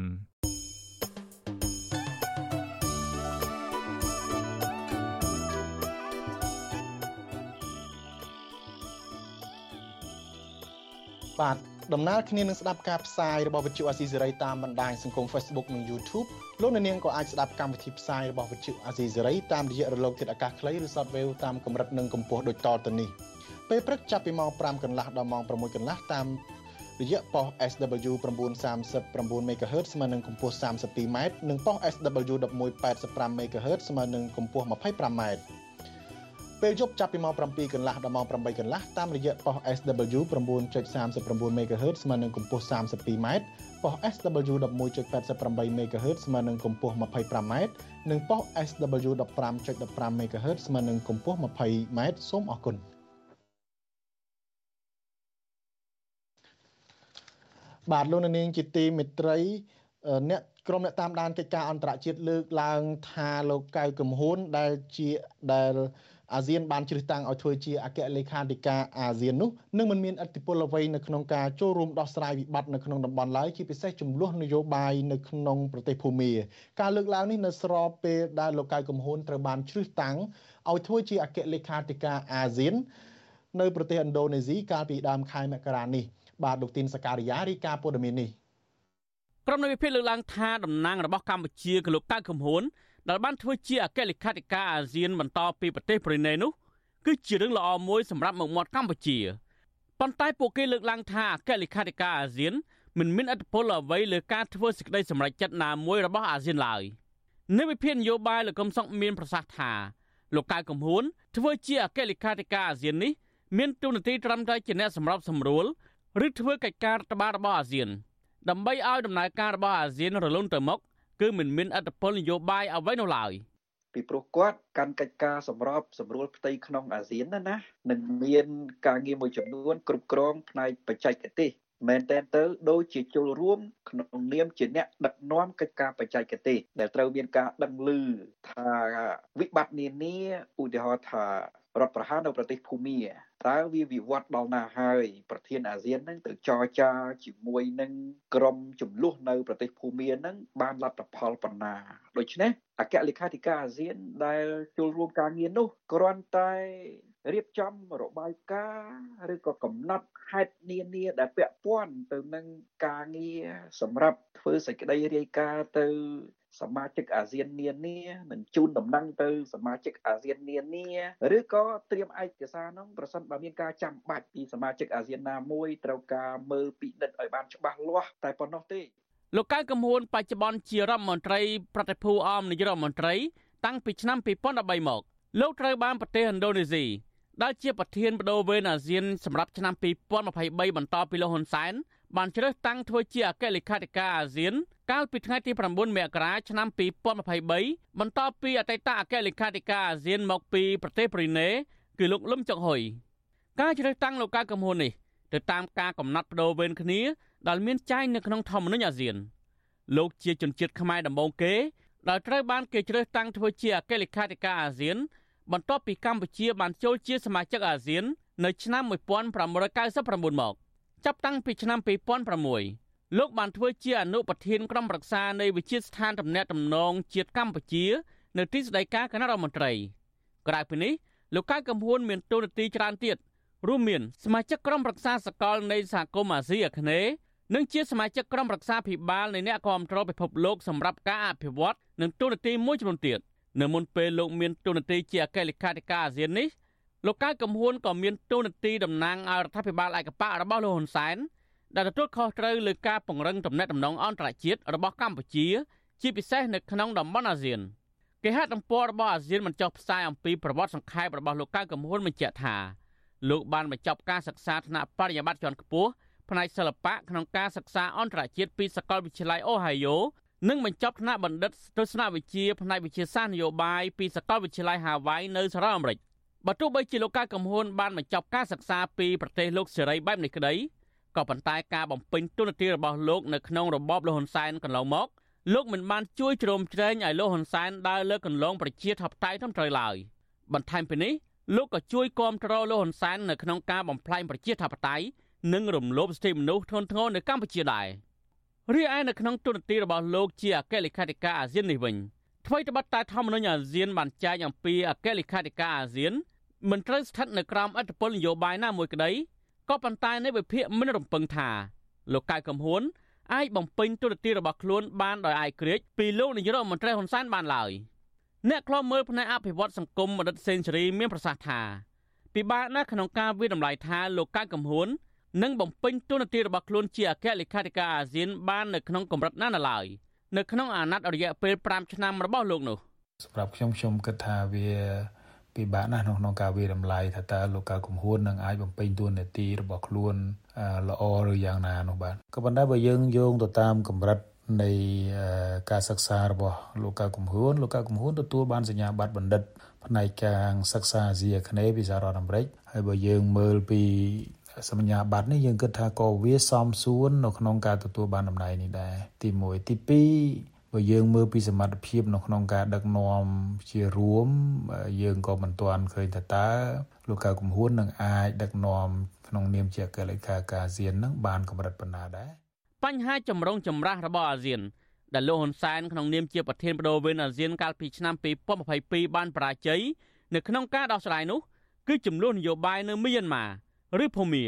បាទដំណើរគ្នានឹងស្ដាប់ការផ្សាយរបស់វិទ្យុអាស៊ីសេរីតាមបណ្ដាញសង្គម Facebook និង YouTube លោកអ្នកនាងក៏អាចស្ដាប់កម្មវិធីផ្សាយរបស់វិទ្យុអាស៊ីសេរីតាមរយៈរលកធាតុអាកាសខ្លីឬ Shortwave តាមកម្រិតនិងកម្ពស់ដូចតទៅនេះពេលព្រឹកចាប់ពីម៉ោង5កន្លះដល់ម៉ោង6កន្លះតាម រយៈប៉ុស SW 939 MHz ស្មើនឹងកម្ពស់ 32m និងប៉ុស SW 1185 MHz ស្មើនឹងកម្ពស់ 25m ពេលយប់ចាប់ពីម៉ោង7កន្លះដល់ម៉ោង8កន្លះតាមរយៈប៉ុស SW 9.39 MHz ស្មើនឹងកម្ពស់ 32m ប៉ុស SW 11.88 MHz ស្មើនឹងកម្ពស់ 25m និងប៉ុស SW 15.15 MHz ស្មើនឹងកម្ពស់ 20m សូមអរគុណ បាទលោកនាងជាទីមេត្រីអ្នកក្រុមអ្នកតាមដានកិច្ចការអន្តរជាតិលើកឡើងថាលោកកៅកំហួនដែលជាដែលអាស៊ានបានជ្រើសតាំងឲ្យធ្វើជាអគ្គលេខាធិការអាស៊ាននោះនឹងមិនមានឥទ្ធិពលអ្វីនៅក្នុងការចូលរួមដោះស្រាយវិបត្តិនៅក្នុងតំបន់ឡើយជាពិសេសចំនួននយោបាយនៅក្នុងប្រទេសភូមាការលើកឡើងនេះនៅស្របពេលដែលលោកកៅកំហួនត្រូវបានជ្រើសតាំងឲ្យធ្វើជាអគ្គលេខាធិការអាស៊ាននៅប្រទេសឥណ្ឌូនេស៊ីកាលពីដើមខែមករានេះ បាទលោកទីនសការីយ៉ារីកាព័ត៌មាននេះក្រុមនៃវិភាគលើកឡើងថាតំណាងរបស់កម្ពុជាគឺលោកកៅកំហួនដែលបានធ្វើជាអគ្គលេខាធិការអាស៊ានបន្តពីប្រទេសប្រ៊ុយណេនោះគឺជារឿងល្អមួយសម្រាប់មុខមាត់កម្ពុជាប៉ុន្តែពួកគេលើកឡើងថាអគ្គលេខាធិការអាស៊ានមិនមានឥទ្ធិពលអ្វីលើការធ្វើសេចក្តីសម្រេចចិត្តណាមួយរបស់អាស៊ានឡើយនៅវិភាគនយោបាយលោកកឹមសុខមានប្រសាសន៍ថាលោកកៅកំហួនធ្វើជាអគ្គលេខាធិការអាស៊ាននេះមានទូនាទីត្រឹមតែជាអ្នកសម្របសម្រួល ឬធ្វើកិច្ចការរដ្ឋបាលរបស់អាស៊ានដើម្បីឲ្យដំណើរការរបស់អាស៊ានរលូនទៅមុខគឺមិនមានអត្តពលនយោបាយអ្វីនោះឡើយពីព្រោះគាត់កាន់កិច្ចការសម្របសម្រួលផ្ទៃក្នុងអាស៊ានណាណានឹងមានការងារមួយចំនួនគ្រប់គ្រងផ្នែកបច្ចេកទេសមែនតើទៅដូចជាចូលរួមក្នុងនាមជាអ្នកដឹកនាំកិច្ចការបច្ចេកទេសដែលត្រូវមានការដឹងឮថាវិបត្តិនានាឧទាហរណ៍ថា រដ្ឋប្រហារនៅប្រទេសភូមាតើវាវិវត្តដល់ណាហើយប្រធានអាស៊ាននឹងទៅចរចាជាមួយនឹងក្រុមចំនួននៅប្រទេសភូមានឹងបានលទ្ធផលប៉ុណ្ណាដូច្នេះអគ្គលេខាធិការអាស៊ានដែលចូលរួមការងារនោះគ្រាន់តែរៀបចំរបាយការណ៍ឬក៏កំណត់ហេតុនានាដែលពាក់ព័ន្ធទៅនឹងការងារសម្រាប់ធ្វើសេចក្តីរាយការណ៍ទៅ សមាជិកអាស៊ាននានានឹងជូនដំណឹងទៅសមាជិកអាស៊ាននានាឬក៏ត្រៀមឯកសារនោះប្រសិនបើមានការចាំបាច់ពីសមាជិកអាស៊ានណាមួយត្រូវការមើលពិនិត្យឲ្យបានច្បាស់លាស់តែប៉ុណ្ណោះទេលោកកៅកំហួនបច្ចុប្បន្នជារដ្ឋមន្ត្រីប្រតិភូអមនាយករដ្ឋមន្ត្រី តាំងពីឆ្នាំ2013មកលោកត្រូវបានប្រទេសឥណ្ឌូនេស៊ីដែលជាប្រធានបដូវវេនអាស៊ានសម្រាប់ឆ្នាំ2023បន្តពីលោកហ៊ុនសែនបានជ្រើសតាំងធ្វើជាអគ្គលេខាធិការអាស៊ាន កាលពីថ្ងៃទី9មករាឆ្នាំ2023បន្ទាប់ពីអតីតអគ្គលេខាធិការអាស៊ានមកពីប្រទេសប្រ៊ុយណេគឺលោកលឹមចុកហ៊ុយការជ្រើសតាំងលោកកៅកំហួននេះទៅតាមការកំណត់បដូវវេនគ្នាដែលមានចែងនៅក្នុងធម្មនុញ្ញអាស៊ានលោកជាជនជាតិខ្មែរដំបូងគេដែលត្រូវបានគេជ្រើសតាំងធ្វើជាអគ្គលេខាធិការអាស៊ាន បន្ទាប់ពីកម្ពុជាបានចូលជាសមាជិកអាស៊ាន នៅឆ្នាំ1999មកចាប់តាំងពីឆ្នាំ2006 លោកបានធ្វើជាអនុប្រធានក្រុមប្រឹក្សានៃវិជាស្ថានទំនាក់ទំនងជាតិកម្ពុជា នៅទីស្តីការគណៈរដ្ឋមន្ត្រីក្រៅពីនេះលោកកៅកំហួនមានតួនាទីច្រើនទៀតរួមមានសមាជិកក្រុមប្រឹក្សាសកលនៃសហគមន៍អាស៊ីអាគ្នេយ៍និងជាសមាជិកក្រុមប្រឹក្សាភិបាលនៃអ្នកគាំទ្រពិភពលោកសម្រាប់ការអភិវឌ្ឍនិងតួនាទីមួយចំនួនទៀតនៅមុនពេលលោកមានតួនាទីជាអគ្គលេខាធិការអាស៊ាននេះលោកកៅកំហួនក៏មានតួនាទីតំណាងឲ្យរដ្ឋាភិបាលឯកបៈរបស់លោកហ៊ុនសែន ដែលទទួលខុសត្រូវលើការពង្រឹងទំនាក់ទំនងអន្តរជាតិរបស់កម្ពុជា ជាពិសេសនៅក្នុងតំបន់អាស៊ានគេហទំព័ររបស់អាស៊ានបញ្ចុះផ្សាយអំពីប្រវត្តិសង្ខេបរបស់លោកកៅកំហួនបញ្ជាក់ថាលោកបានបញ្ចប់ការសិក្សាថ្នាក់បរិញ្ញាបត្រជាន់ខ្ពស់ផ្នែកសិល្បៈក្នុងការសិក្សាអន្តរជាតិពីសាកលវិទ្យាល័យអូហាយ៉ូនិងបញ្ចប់ថ្នាក់បណ្ឌិតទស្សនវិជ្ជាផ្នែកវិទ្យាសាស្ត្រនយោបាយពីសាកលវិទ្យាល័យ Hawaii នៅសហរដ្ឋអាមេរិកបើទោះបីជាលោកកៅកំហួនបានបញ្ចប់ការសិក្សាពីប្រទេសលោកសេរីបែបនេះក្តី ក៏ប៉ុន្តែការបំពេញទូនាទីរបស់លោកនៅក្នុងរបបលហ៊ុនសែនកន្លងមកលោកមិនបានជួយជ្រោមជ្រែងឲ្យលោកហ៊ុនសែនដើរលើកន្លងប្រជាធិបតេយ្យត្រឹមត្រូវឡើយបន្ថែមពីនេះលោកក៏ជួយគាំទ្រលោកហ៊ុនសែននៅក្នុងការបំផ្លាញប្រជាធិបតេយ្យនិងរំលោភសិទ្ធិមនុស្សធ្ងន់ធ្ងរនៅកម្ពុជាដែររីឯនៅក្នុងទូរនទីរបស់លោកជាអគ្គលេខាធិការអាស៊ាននេះវិញថ្មីត្បិតតែធម្មនុញ្ញអាស៊ានបានចែងអំពីអគ្គលេខាធិការអាស៊ានមិនត្រូវស្ថិតនៅក្រោមអធិបុលនយោបាយណាមួយក្តី ក៏ប៉ុន្តែនៃវិភាគមិនរំពឹងថាលោកកៅកំហួនអាចបំពេញទូរនទីរបស់ខ្លួនបានដោយអាយក្រេតពីលោកនាយករដ្ឋមន្ត្រីហ៊ុនសែនបានឡើយអ្នកខ្លោមមើលផ្នែកអភិវឌ្ឍសង្គមបណ្ឌិតសេនស៊ូរីមានប្រសាសន៍ថាពិបាកណាស់ក្នុងការវិតម្លៃថាលោកកៅកំហួននឹងបំពេញទូនាទីរបស់ខ្លួនជាអគ្គលេខាធិការអាស៊ានបាននៅក្នុងកម្រិតណានៅឡើយនៅក្នុងអាណត្តិរយៈពេល5ឆ្នាំរបស់លោកនោះសម្រាប់ខ្ញុំខ្ញុំគិតថាវា ពិបាកណាស់ក្នុងការវាតម្លៃថាតើលោកកៅកំហួននឹងអាចបំពេញតួនាទីរបស់ខ្លួនល្អឬយ៉ាងណានោះបាទក៏ប៉ុន្តែបើយើងយោងទៅតាមកម្រិតនៃការសិក្សារបស់លោកកៅកំហួនលោកកៅកំហួនទទួលបានសញ្ញាបត្របណ្ឌិត ផ្នែកការសិក្សាអាស៊ីអាគ្នេយ៍ពីសហរដ្ឋអាមេរិកហើយបើយើងមើលពីសញ្ញាបត្រនេះយើងគិតថាក៏វាសមសួននៅក្នុងការទទួលបានតំណែងនេះដែរទី1ទី2 បើយើងមើលពីសមត្ថភាពនៅក្នុងការដឹកនាំជារួមយើងក៏មិនទាន់ឃើញថាតើលោកកៅកំហួននឹងអាចដឹកនាំក្នុងនាមជាអគ្គលេខាការអាស៊ាននឹងបានកម្រិតប៉ុណ្ណាដែរបញ្ហាចម្រុងចម្រាស់របស់អាស៊ានដែលលោកហ៊ុនសែនក្នុងនាមជាប្រធានបដូវវេនអាស៊ានកាលពីឆ្នាំ2022បានបរាជ័យនៅក្នុងការដោះស្រាយនោះគឺចំនួននយោបាយនៅមីយ៉ាន់ម៉ាឬភូមា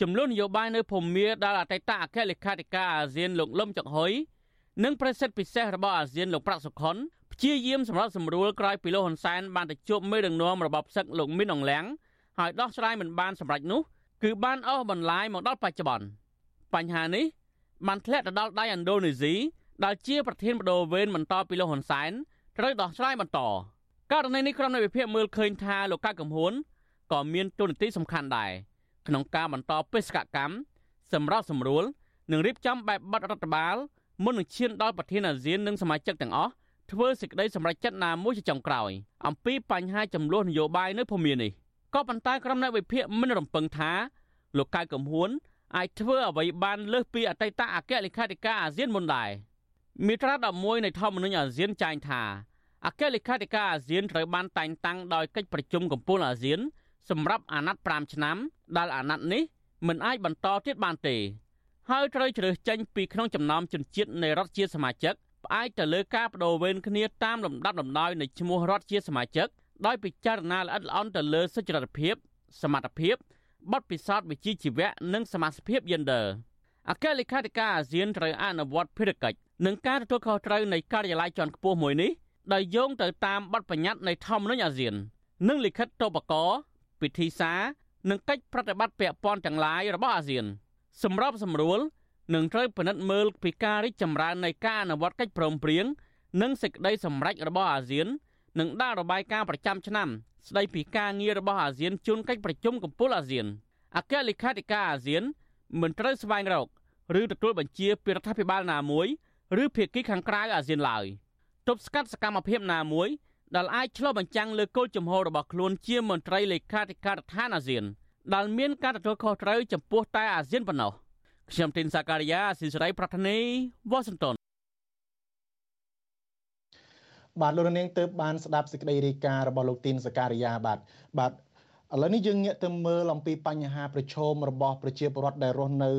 ចំនួននយោបាយនៅភូមាដែលអតីតអគ្គលេខាធិការអាស៊ានលោកលឹមចុកហុយ និងប្រសិទ្ធពិសេសរបស់អាស៊ានលោកប្រាក់សុខុនព្យាយាមសម្រាប់សម្រួលក្រោយពីលោកហ៊ុនសែនបានទៅជួបមេដឹកនាំរបបសឹកលោកមីនអងលៀងហើយដោះស្រាយមិនបានសម្រេចនោះគឺបានអស់បន្លាយមកដល់បច្ចុប្បន្នបញ្ហានេះបានធ្លាក់ទៅដល់ដៃឥណ្ឌូនេស៊ីដែលជាប្រធានបដូវវេនបន្តពីលោកហ៊ុនសែនត្រូវដោះស្រាយបន្តករណីនេះក្រុមនៃវិភាគមើលឃើញថាលោកកៅកំហួនក៏មានទូនាទីសំខាន់ដែរក្នុងការបន្តបេសកកម្មសម្រាប់សម្រួលនិងរៀបចំបែបបទរដ្ឋបាល មុននឹងឈានដល់ប្រធានអាស៊ាននិងសមាជិកទាំងអស់ធ្វើសេចក្តីសម្រេចចិត្តណាមួយជាចុងក្រោយអំពីបញ្ហាចំនួននយោបាយនៅភូមិនេះក៏ប៉ុន្តែក្រុមអ្នកវិភាគមិនរំពឹងថាលោកកៅកំហួនអាចធ្វើអ្វីបានលើសពីអតីតអគ្គលេខាធិការអាស៊ានមុនដែរមាត្រា11នៃធម្មនុញ្ញអាស៊ានចែងថាអគ្គលេខាធិការអាស៊ានត្រូវបានតែងតាំងដោយកិច្ចប្រជុំកំពូលអាស៊ានសម្រាប់អាណត្តិ5ឆ្នាំដែលអាណត្តិនេះមិនអាចបន្តទៀតបានទេ ហើយត្រូវជ្រើសចេញពីក្នុងចំណោមជនជាតិនៃរដ្ឋជាសមាជិកផ្អែកទៅលើការបដូរវេនគ្នាតាមលំដាប់លំដោយនៃឈ្មោះរដ្ឋជាសមាជិកដោយពិចារណាល្អិតល្អន់ទៅលើសុចរិតភាព សមត្ថភាពបទពិសោធន៍វិជ្ជាជីវៈនិងសមាសភាព Gender អគ្គលេខាធិការអាស៊ានត្រូវអនុវត្តភារកិច្ចនិងការទទួលខុសត្រូវនៃការិយាល័យជាន់ខ្ពស់មួយនេះដោយយោងទៅតាមបទបញ្ញត្តិនៃធម្មនុញ្ញអាស៊ាន និងលិខិតតបកពិធីសារនិងកិច្ចប្រតិបត្តិពាក់ព័ន្ធទាំងឡាយរបស់អាស៊ាន សម្របសម្រួលនឹងត្រូវពិនិត្យមើលពីការរីកចម្រើននៃការអនុវត្តកិច្ចព្រមព្រៀងនិងសេចក្តីសម្រេចរបស់អាស៊ាននិងដាក់របាយការណ៍ប្រចាំឆ្នាំស្តីពីការងាររបស់អាស៊ានជូនកិច្ចប្រជុំកំពូលអាស៊ានអគ្គលេខាធិការអាស៊ានមិនត្រូវស្វែងរកឬទទួលបញ្ជាពីរដ្ឋាភិបាលណាមួយឬភាគីខាងក្រៅអាស៊ានឡើយទប់ស្កាត់សកម្មភាពណាមួយដែលអាចឆ្លុះបញ្ចាំងលើគោលជំហររបស់ខ្លួនជាមន្ត្រីលេខាធិការដ្ឋានអាស៊ាន ដែលមានការទទួលខុសត្រូវចំពោះតែអាស៊ានប៉ុណ្ណោះខ្ញុំទីនសាការីយ៉ាស៊ីសេរីប្រធានីវ៉ាស៊ីនតោនបាទលោកនាងទើបបានស្ដាប់សេចក្តីរាយការណ៍របស់លោកទីនសការីយ៉ាបាទបាទឥឡូវនេះយើងងាកទៅមើលអំពីបញ្ហាប្រឈមរបស់ប្រជាពលរដ្ឋដែលរស់នៅ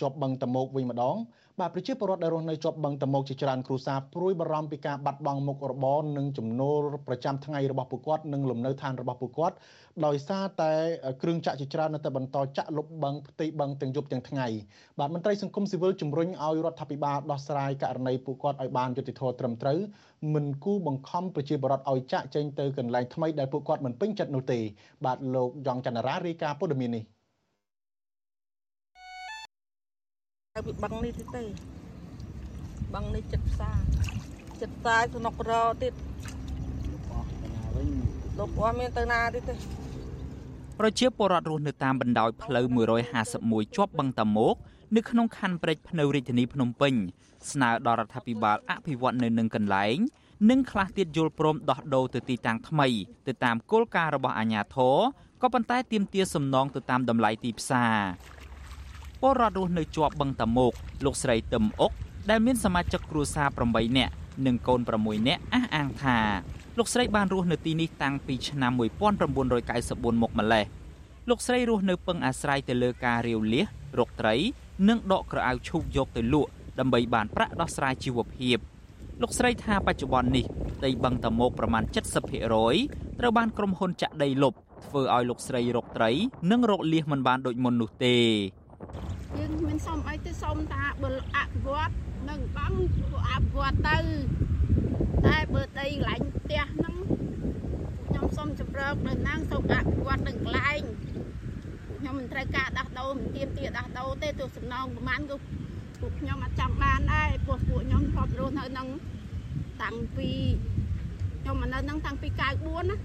ជាប់បឹងតមោកវិញម្ដង បាទប្រជាពលរដ្ឋដែលរស់នៅជាប់បឹងតមោកជាច្រើនគ្រួសារព្រួយបារម្ភពីការបាត់បង់មុខរបរនិងចំណូលប្រចាំថ្ងៃរបស់ពួកគាត់និងលំនៅឋានរបស់ពួកគាត់ដោយសារតែគ្រឿងចាក់ជាច្រើននៅតែបន្តចាក់លុបបឹងផ្ទៃបឹងទាំងយប់ទាំងថ្ងៃបាទមន្ត្រីសង្គមស៊ីវិលជំរុញឲ្យរដ្ឋាភិបាលដោះស្រាយករណីពួកគាត់ឲ្យបានយុត្តិធម៌ត្រឹមត្រូវមិនគូបង្ខំប្រជាពលរដ្ឋឲ្យចាក់ចេញទៅកន្លែងថ្មីដែលពួកគាត់មិនពេញចិត្តនោះទេបាទលោកយ៉ងច័ន្ទរារាយការណ៍ព័ត៌មាននេះ ពីបឹងនេះទៀតទេបឹងនេះចិត្តផ្សារចិត្តផ្សារសំណុករទៀតលោកអស់មានទៅណាទៀតទេប្រជាពលរដ្ឋរស់នៅតាមបណ្ដោយផ្លូវ151ជាប់បឹងតាមុកនៅក្នុងខណ្ឌព្រែកភ្នៅរាជធានីភ្នំពេញស្នើដល់រដ្ឋាភិបាលអភិវឌ្ឍនៅនឹងកន្លែងនិងខ្លះទៀតយល់ព្រមដោះដូរទៅទីតាំងថ្មីទៅតាមគោលការណ៍របស់អាជ្ញាធរក៏ប៉ុន្តែទាមទារសំណងទៅតាមតម្លៃទីផ្សារ ពលរដ្ឋរស់នៅជាប់បឹងតាមុកលោកស្រីទឹមអុកដែលមានសមាជិកគ្រួសារ8នាក់និងកូន6នាក់អះអាងថាលោកស្រីបានរស់នៅទីនេះតាំងពីឆ្នាំ1994មកម្លេះលោកស្រីរស់នៅពឹងអាស្រ័យទៅលើការរាវលៀសរកត្រី និងដកក្រអៅឈូកយកទៅលក់ដើម្បីបានប្រាក់ដោះស្រាយជីវភាពលោកស្រីថាបច្ចុប្បន្ននេះដីបឹងតមោកប្រមាណ70%ត្រូវបានក្រុមហ៊ុនចាក់ដីលុបធ្វើឲ្យលោកស្រីរកត្រី និងរកលៀសមិនបានដូចមុននោះទេ យើងមិនសុំអីទេសុំថាបើអភិវឌ្ឍនឹងបង់អភិវឌ្ឍទៅតែបើដីកន្លែងផ្ទះហ្នឹងខ្ញុំសុំជម្រកនៅហ្នឹងសូមអភិវឌ្ឍនឹងកន្លែងខ្ញុំមិនត្រូវការដោះដូរមិនទៀមទាដោះដូរទេទោះសំណងប្រហែលក៏ពួកខ្ញុំអត់ចាំបានដែរព្រោះពួកខ្ញុំធ្លាប់រស់នៅហ្នឹងតាំងពីខ្ញុំមកនៅហ្នឹងតាំងពី94ណា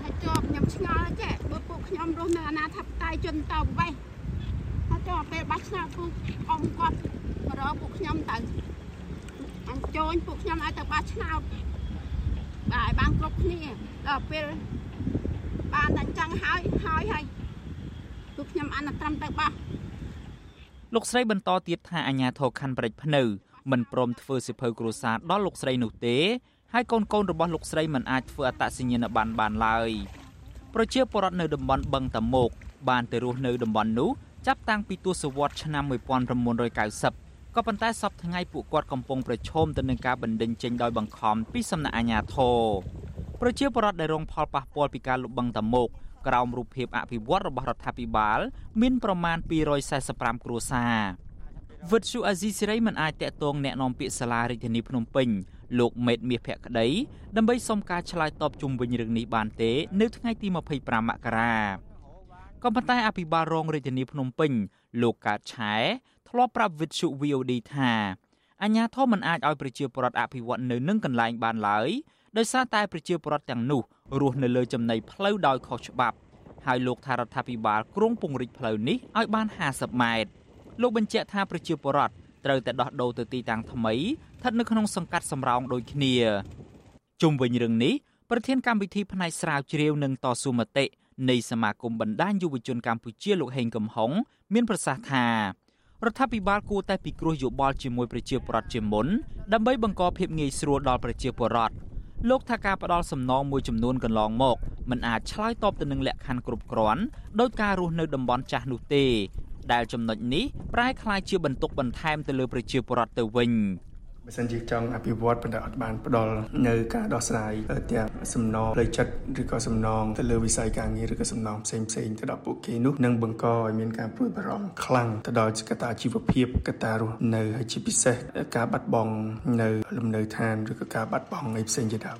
ហើយជាប់ខ្ញុំឆ្ងល់ចេះបើពួកខ្ញុំរស់នៅអាណាធិបតេយ្យជនតវេ សហើយជាប់ពេលបាច់ឆ្នោតពួកអ៊ំគាត់មករកពួកខ្ញុំទៅអញ្ជើញពួកខ្ញុំឲ្យទៅបាច់ឆ្នោតបាទឲ្យបានគ្រប់គ្នាដល់ពេលបានតែអញ្ចឹងហើយហើយហើយពួកខ្ញុំអានត្រឹមទៅបោះលោកស្រីបន្តទៀតថាអាញាធរខណ្ឌប្រេចភ្នៅមិនព្រមធ្វើសិភៅគ្រួសារដល់លោកស្រីនោះទេហើយកូនកូនរបស់លោកស្រីមិនអាចធ្វើអត្តសញ្ញាណប័ណ្ណបានឡើយប្រជាពលរដ្ឋនៅតំបន់បឹងតាមុកបានទៅរស់នៅតំបន់នោះ ចាប់តាំងពីទសវត្សរ៍ឆ្នាំ1990ក៏ប៉ុន្តែសពថ្ងៃពួកគាត់កំពុងប្រឈមទៅនឹងការបណ្តេញចេញដោយបង្ខំពីសំណាក់អាជ្ញាធរប្រជាពលរដ្ឋដែលរងផលប៉ះពាល់ពីការលុបបឹងតាមុកក្រោមរូបភាពអភិវឌ្ឍរបស់រដ្ឋាភិបាល មានប្រមាណ245គ្រួសារវិទ្យុអាស៊ីសេរីមិនអាចតាក់ទងแนะនាំពាក្យសាលារាជធានីភ្នំពេញលោកមេតមាសភក្តីដើម្បីសុំការឆ្លើយតបជុំវិញរឿងនេះបានទេ នៅថ្ងៃទី25មករា ក៏ប៉ុន្តែអភិបាលរងរាជធានីភ្នំពេញលោកកើតឆែធ្លាប់ប្រាប់វិទ្យុ VOD ថាអញ្ញាធមមិនអាចឲ្យប្រជាពលរដ្ឋអភិវឌ្ឍនៅនឹងកន្លែងបានឡើយដោយសារតែប្រជាពលរដ្ឋទាំងនោះរស់នៅលើចំណីផ្លូវដោយខុសច្បាប់ហើយលោកថារដ្ឋាភិបាលគ្រងពង្រីកផ្លូវនេះឲ្យបាន50ម៉ែត្រលោកបញ្ជាក់ថាប្រជាពលរដ្ឋត្រូវតែដោះដូរទៅទីតាំងថ្មីស្ថិតនៅក្នុងសង្កាត់សំរោងដូចគ្នាជុំវិញរឿងនេះប្រធានកម្មវិធីផ្នែកស្រាវជ្រាវនិងតស៊ូមតិ នៃសមាគមបណ្ដាញយុវជនកម្ពុជាលោកហេងកំហុងមានប្រសាសន៍ថារដ្ឋាភិបាលគួរតែពិគ្រោះយោបល់ជាមួយប្រជាពលរដ្ឋជាមុនដើម្បីបង្កភាពងាយស្រួលដល់ប្រជាពលរដ្ឋលោកថាការផ្ដល់សំណងមួយចំនួនកន្លងមកมันអាចឆ្លើយតបទៅនឹងលក្ខខណ្ឌគ្រប់គ្រាន់ដោយការរស់នៅតំបន់ចាស់នោះទេ ដែលចំណុចនេះប្រែក្លាយជាបន្ទុកបន្ថែមទៅលើប្រជាពលរដ្ឋទៅវិញ បើសិនជាចង់អភិវឌ្ឍប៉ុន្តែអត់បានផ្ដល់នៅការដោះស្រាយទាំងសំណងផ្លូវចិត្តឬក៏សំណងទៅលើវិស័យការងារឬក៏សំណងផ្សេងផ្សេងទៅដល់ពួកគេនោះនឹងបង្កឲ្យមានការព្រួយបារម្ភខ្លាំងទៅដល់កត្តាជីវភាពកត្តារស់នៅហើយជាពិសេសការបាត់បង់នៅលំនៅឋានឬក៏ការបាត់បង់អីផ្សេងជាដើម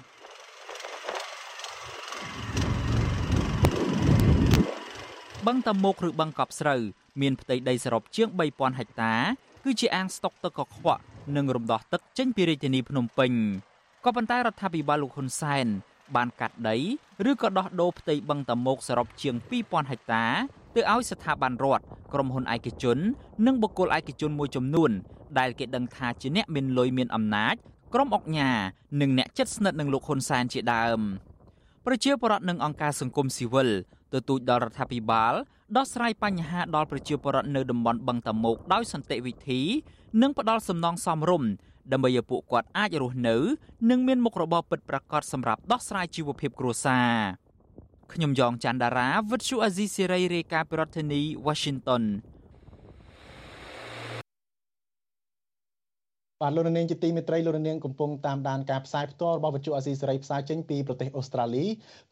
បឹងតាមុកឬបឹងកប់ស្រូវមានផ្ទៃដីសរុបជាង3000ហិកតា គឺជាអាងស្តុកទឹកកខ្វក់និងរំដោះទឹកចេញពីរាជធានីភ្នំពេញក៏ប៉ុន្តែរដ្ឋាភិបាលលោកហ៊ុនសែនបានកាត់ដីឬក៏ដោះដូរផ្ទៃបឹងតាមុកសរុបជាង2000ហិកតាទៅឲ្យស្ថាប័នរដ្ឋក្រុមហ៊ុនឯកជន និងបុគ្គលឯកជនមួយចំនួន ដែលគេដឹងថាជាអ្នកមានលុយមានអំណាចក្រុមអុកញ៉ានិងអ្នកជិតស្និទ្ធនឹងលោកហ៊ុនសែនជាដើម ប្រជាពលរដ្ឋនិងអង្គការសង្គមស៊ីវិលទទូចដល់រដ្ឋាភិបាល ដោះស្រាយបញ្ហាដល់ប្រជាពលរដ្ឋនៅតំបន់បឹងតាមុកដោយសន្តិវិធី និងផ្ដល់សំណងសមរម្យដើម្បីឲ្យពួកគាត់អាចរស់នៅ និងមានមុខរបរពិតប្រាកដសម្រាប់ដោះស្រាយជីវភាពគ្រួសារខ្ញុំយ៉ងច័ន្ទដារាវិទ្យុអាស៊ីសេរីរាយការណ៍ពីរដ្ឋធានី Washington បាទលោកនាងជាទីមេត្រីលោកនាងកំពុងតាមដានការផ្សាយផ្ទាល់របស់វិទ្យុអាស៊ីសេរីផ្សាយចេញពីប្រទេសអូស្ត្រាលី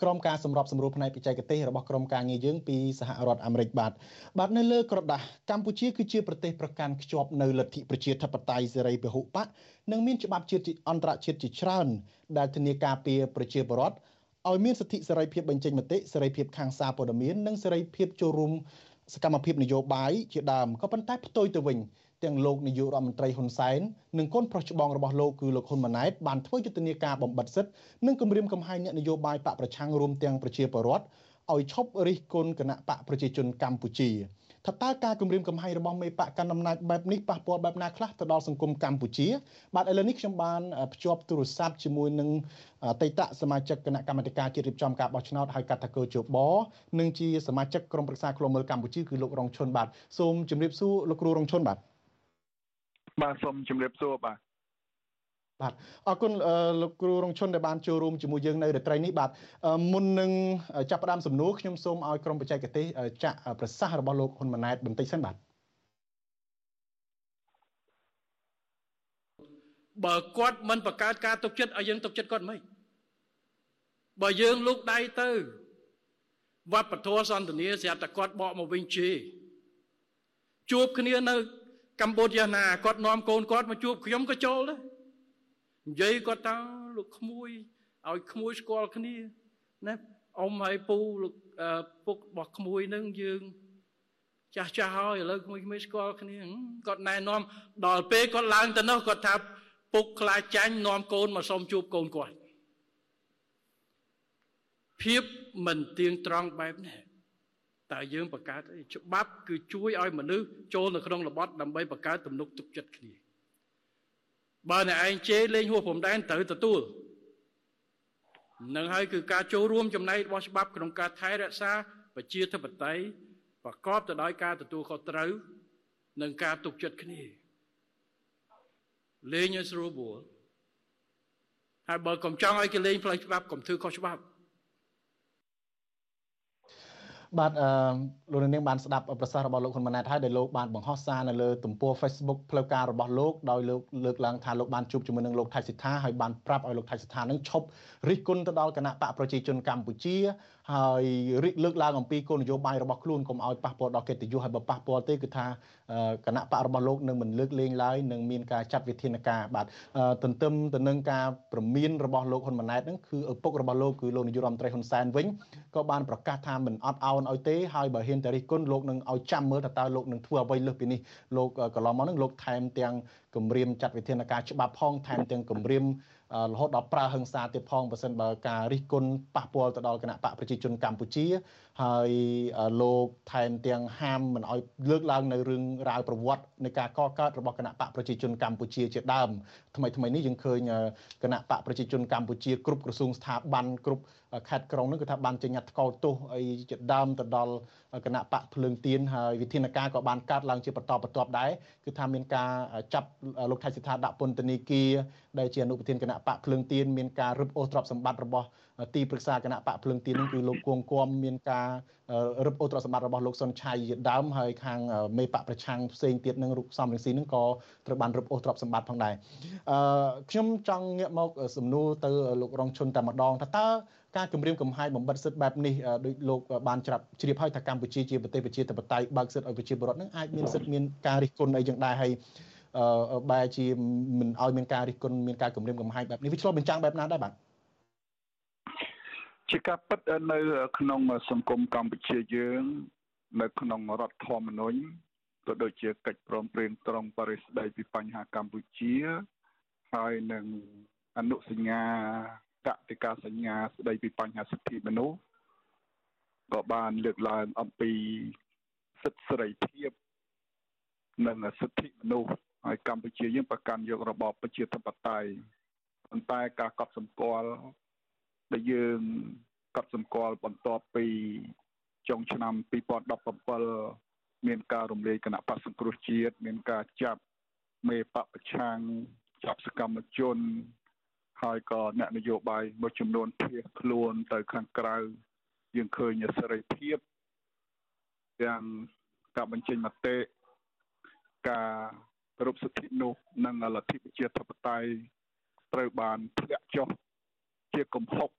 ក្រុមការសម្របសម្រួលផ្នែកបច្ចេកទេសរបស់ក្រុមការងារយើងពីសហរដ្ឋអាមេរិកបាទបាទនៅលើក្រដាស់កម្ពុជាគឺជាប្រទេសប្រកាន់ខ្ជាប់នៅលទ្ធិប្រជាធិបតេយ្យសេរីពហុបកនិងមានច្បាប់ជាតិអន្តរជាតិជាច្រើន ដែលធានាការពារប្រជាពលរដ្ឋឲ្យមានសិទ្ធិសេរីភាពបញ្ចេញមតិសេរីភាពខាងសារព័ត៌មាននិងសេរីភាពចូលរួមសកម្មភាពនយោបាយជាដើមក៏ប៉ុន្តែផ្ទុយទៅវិញ ទាំងលោកនាយករដ្ឋមន្ត្រីហ៊ុនសែននិងកូនប្រុសច្បងរបស់លោកគឺលោកហ៊ុនម៉ាណែតបានធ្វើយុទ្ធនាការបំបិតសិទ្ធិនិងគម្រាមកំហែងអ្នកនយោបាយបកប្រឆាំងរួមទាំងប្រជាពលរដ្ឋឲ្យឈប់រិះគន់គណៈបកប្រជាជនកម្ពុជាថាតើការគម្រាមកំហែងរបស់មេបកកណ្ដាលអំណាចបែបនេះប៉ះពាល់បែបណាខ្លះទៅដល់សង្គមកម្ពុជាបាទឥឡូវនេះខ្ញុំបានភ្ជាប់ទូរស័ព្ទជាមួយនឹងអតីតសមាជិកគណៈកម្មាធិការជាតិរៀបចំការបោះឆ្នោតហៅកាត់ថាកោជបនិងជាសមាជិកក្រុមប្រឹក្សាឃ្លាំមើលកម្ពុជាគឺលោករងឈុនបាទសូមជម្រាបសួរលោកគ្រូរងឈុនបាទ បាទសូមជម្រាបសួរបាទបាទអរគុណលោកគ្រូរងឈុនដែលបានចូលរួមជាមួយយើងនៅរាត្រីនេះបាទមុននឹងចាប់ផ្ដើមសំណួរខ្ញុំសូមឲ្យក្រុមបច្ចេកទេសចាក់ប្រសាសន៍របស់លោកហ៊ុនម៉ាណែតបន្តិចសិនបាទបើគាត់មិនបង្កើតការទុកចិត្តឲ្យយើងទុកចិត្តគាត់មិនបើយើងលូកដៃទៅវត្តពធសន្តានាស្រាប់តែគាត់បកមកវិញជេជួបគ្នានៅ កម្ពុជាណាគាត់នាំកូនគាត់មកជួបខ្ញុំក៏ចូលដែរនិយាយគាត់តើលោកក្មួយឲ្យក្មួយស្គាល់គ្នាណាអ៊ំហើយពូលោកពុករបស់ក្មួយនឹងយើងចាស់ចាស់ហើយឥឡូវក្មួយក្មួយស្គាល់គ្នាគាត់ណែនាំដល់ពេលគាត់ឡើងទៅនោះគាត់ថាពុកខ្លាចចាញ់នាំកូនមកសុំជួបកូនគាត់ភាពមិនទៀងត្រង់បែបនេះ តើយើងបង្កើតអីច្បាប់គឺជួយឲ្យមនុស្សចូលនៅក្នុងរបត់ដើម្បីបង្កើតទំនុកទុកចិត្តគ្នាបើអ្នកឯងជេរលេងហួសព្រំដែនត្រូវទទួលនឹងហើយគឺការចូលរួមចំណែករបស់ច្បាប់ក្នុងការថែរក្សាប្រជាធិបតេយ្យប្រកបទៅដោយការទទួលខុសត្រូវនិងការទុកចិត្តគ្នាលេងឲ្យស្រួលបួលហើយបើកុំចង់ឲ្យគេលេងផ្លូវច្បាប់កុំធ្វើខុសច្បាប់ បាទអឺលោកនាងបានស្ដាប់ប្រសាសន៍របស់លោកហ៊ុនម៉ាណែតហើយដែលលោកបានបង្ហោះសារនៅលើទំព័រ Facebook ផ្លូវការរបស់លោកដោយលោកលើកឡើងថាលោកបានជួបជាមួយនឹងលោកថៃសិដ្ឋាហើយបានប្រាប់ឲ្យលោកថៃសិដ្ឋានឹងឈប់រិះគន់ទៅដល់គណៈបកប្រជាជនកម្ពុជាហើយរិះលើកឡើងអំពីគោលនយោបាយរបស់ខ្លួនកុំឲ្យប៉ះពាល់ដល់កិត្តិយសហើយបើប៉ះពាល់ទេគឺថាគណៈបករបស់លោកនឹងមិនលើកលែងឡើយនឹងមានការចាត់វិធានការបាទទន្ទឹមទៅនឹងការប្រមានរបស់លោកហ៊ុនម៉ាណែតនឹងគឺឪពុករបស់លោកគឺលោកនាយករដ្ឋមន្ត្រីហ៊ុនសែនវិញក៏បានប្រកាសថាមិនអត់ឱនឲ្យទេហើយបើហ៊ានតែរិះគន់លោកនឹងឲ្យចាំមើលតើតើលោកនឹងធ្វើអ្វីលើសពីនេះលោកកន្លងមកនឹងលោកថែមទាំងគម្រាមចាត់វិធានការច្បាប់ផងថែមទាំងគម្រាម រហូតដល់ប្រើហិង្សាទៀតផងបើសិនបើការរិះគន់ប៉ះពាល់ទៅដល់គណៈបកប្រជាជនកម្ពុជា ហើយលោកថែមទាំងហាមមិនឲ្យលើកឡើងនៅរឿងរ៉ាវប្រវត្តិនៃការកកើតរបស់គណៈបកប្រជាជនកម្ពុជាជាដើមថ្មីថ្មីនេះយើងឃើញគណៈបកប្រជាជនកម្ពុជាគ្រប់ក្រសួងស្ថាប័នគ្រប់ខេត្តក្រុងនឹងគឺថាបានចេញញត្តិថ្កោលទោសអីជាដើមទៅដល់គណៈបកភ្លើងទៀនហើយវិធានការក៏បានកាត់ឡើងជាបន្តបន្ទាប់ដែរគឺថាមានការចាប់លោកថៃសិដ្ឋាដាក់ពន្ធនាគារដែលជាអនុប្រធានគណៈបកភ្លើងទៀនមានការរឹបអូសទ្រព្យសម្បត្តិរបស់ ទីប្រឹក្សាគណៈបកភ្លើងទៀននឹងគឺលោកគួងគំមានការរឹបអូសទ្រព្យសម្បត្តិរបស់លោកសុនឆៃជាដើមហើយខាងមេបកប្រឆាំងផ្សេងទៀតនឹងរូបសំរងស៊ីនឹងក៏ត្រូវបានរឹបអូសទ្រព្យសម្បត្តិផងដែរអឺខ្ញុំចង់ងាកមកសំណួរទៅលោករងឈុនតែម្ដងថាតើការគម្រាមកំហែងបំបិតសិទ្ធិបែបនេះដោយលោកបានច្រាប់ជ្រាបហើយថាកម្ពុជាជាប្រទេសប្រជាធិបតេយ្យបើកសិទ្ធិឲ្យប្រជាពលរដ្ឋនឹងអាចមានសិទ្ធិមានការរិះគន់អីយ៉ាងដែរហើយអឺបែរជាមិនឲ្យមានការរិះគន់មានការគម្រាមកំហែងបែបនេះវាឆ្លុះបញ្ចាំងបែបណាដែរបាទ ជាការពិតនៅ ក្នុងសង្គមកម្ពុជាយើង នៅ ក្នុងរដ្ឋធម្មនុញ្ញក៏ដូចជាកិច្ចព្រមព្រៀងត្រង់ប៉ារីសស្ដីពីបញ្ហាកម្ពុជា ហើយនឹងអនុសញ្ញាកតិកាសញ្ញាស្ដីពីបញ្ហាសិទ្ធិមនុស្សក៏បានលើកឡើងអំពីសិទ្ធិសេរីភាពនិងសិទ្ធិមនុស្សហើយកម្ពុជាយើងប្រកាន់យករបបប្រជាធិបតេយ្យប៉ុន្តែការកត់សម្គាល់ ដែលយើងកត់សម្គាល់បន្ទាប់ពីចុងឆ្នាំ2017មានការរំលាយគណៈបក្សសង្គ្រោះជាតិមានការចាប់មេបពប្រឆាំងចាប់សកម្មជន ហើយក៏អ្នកនយោបាយមួយចំនួនភៀសខ្លួនទៅខាងក្រៅយើងឃើញសេរីភាពទាំងការបញ្ចេញមតិការគោរពសិទ្ធិនោះនិងលទ្ធិប្រជាធិបតេយ្យត្រូវបានធ្លាក់ចុះជាកំហុក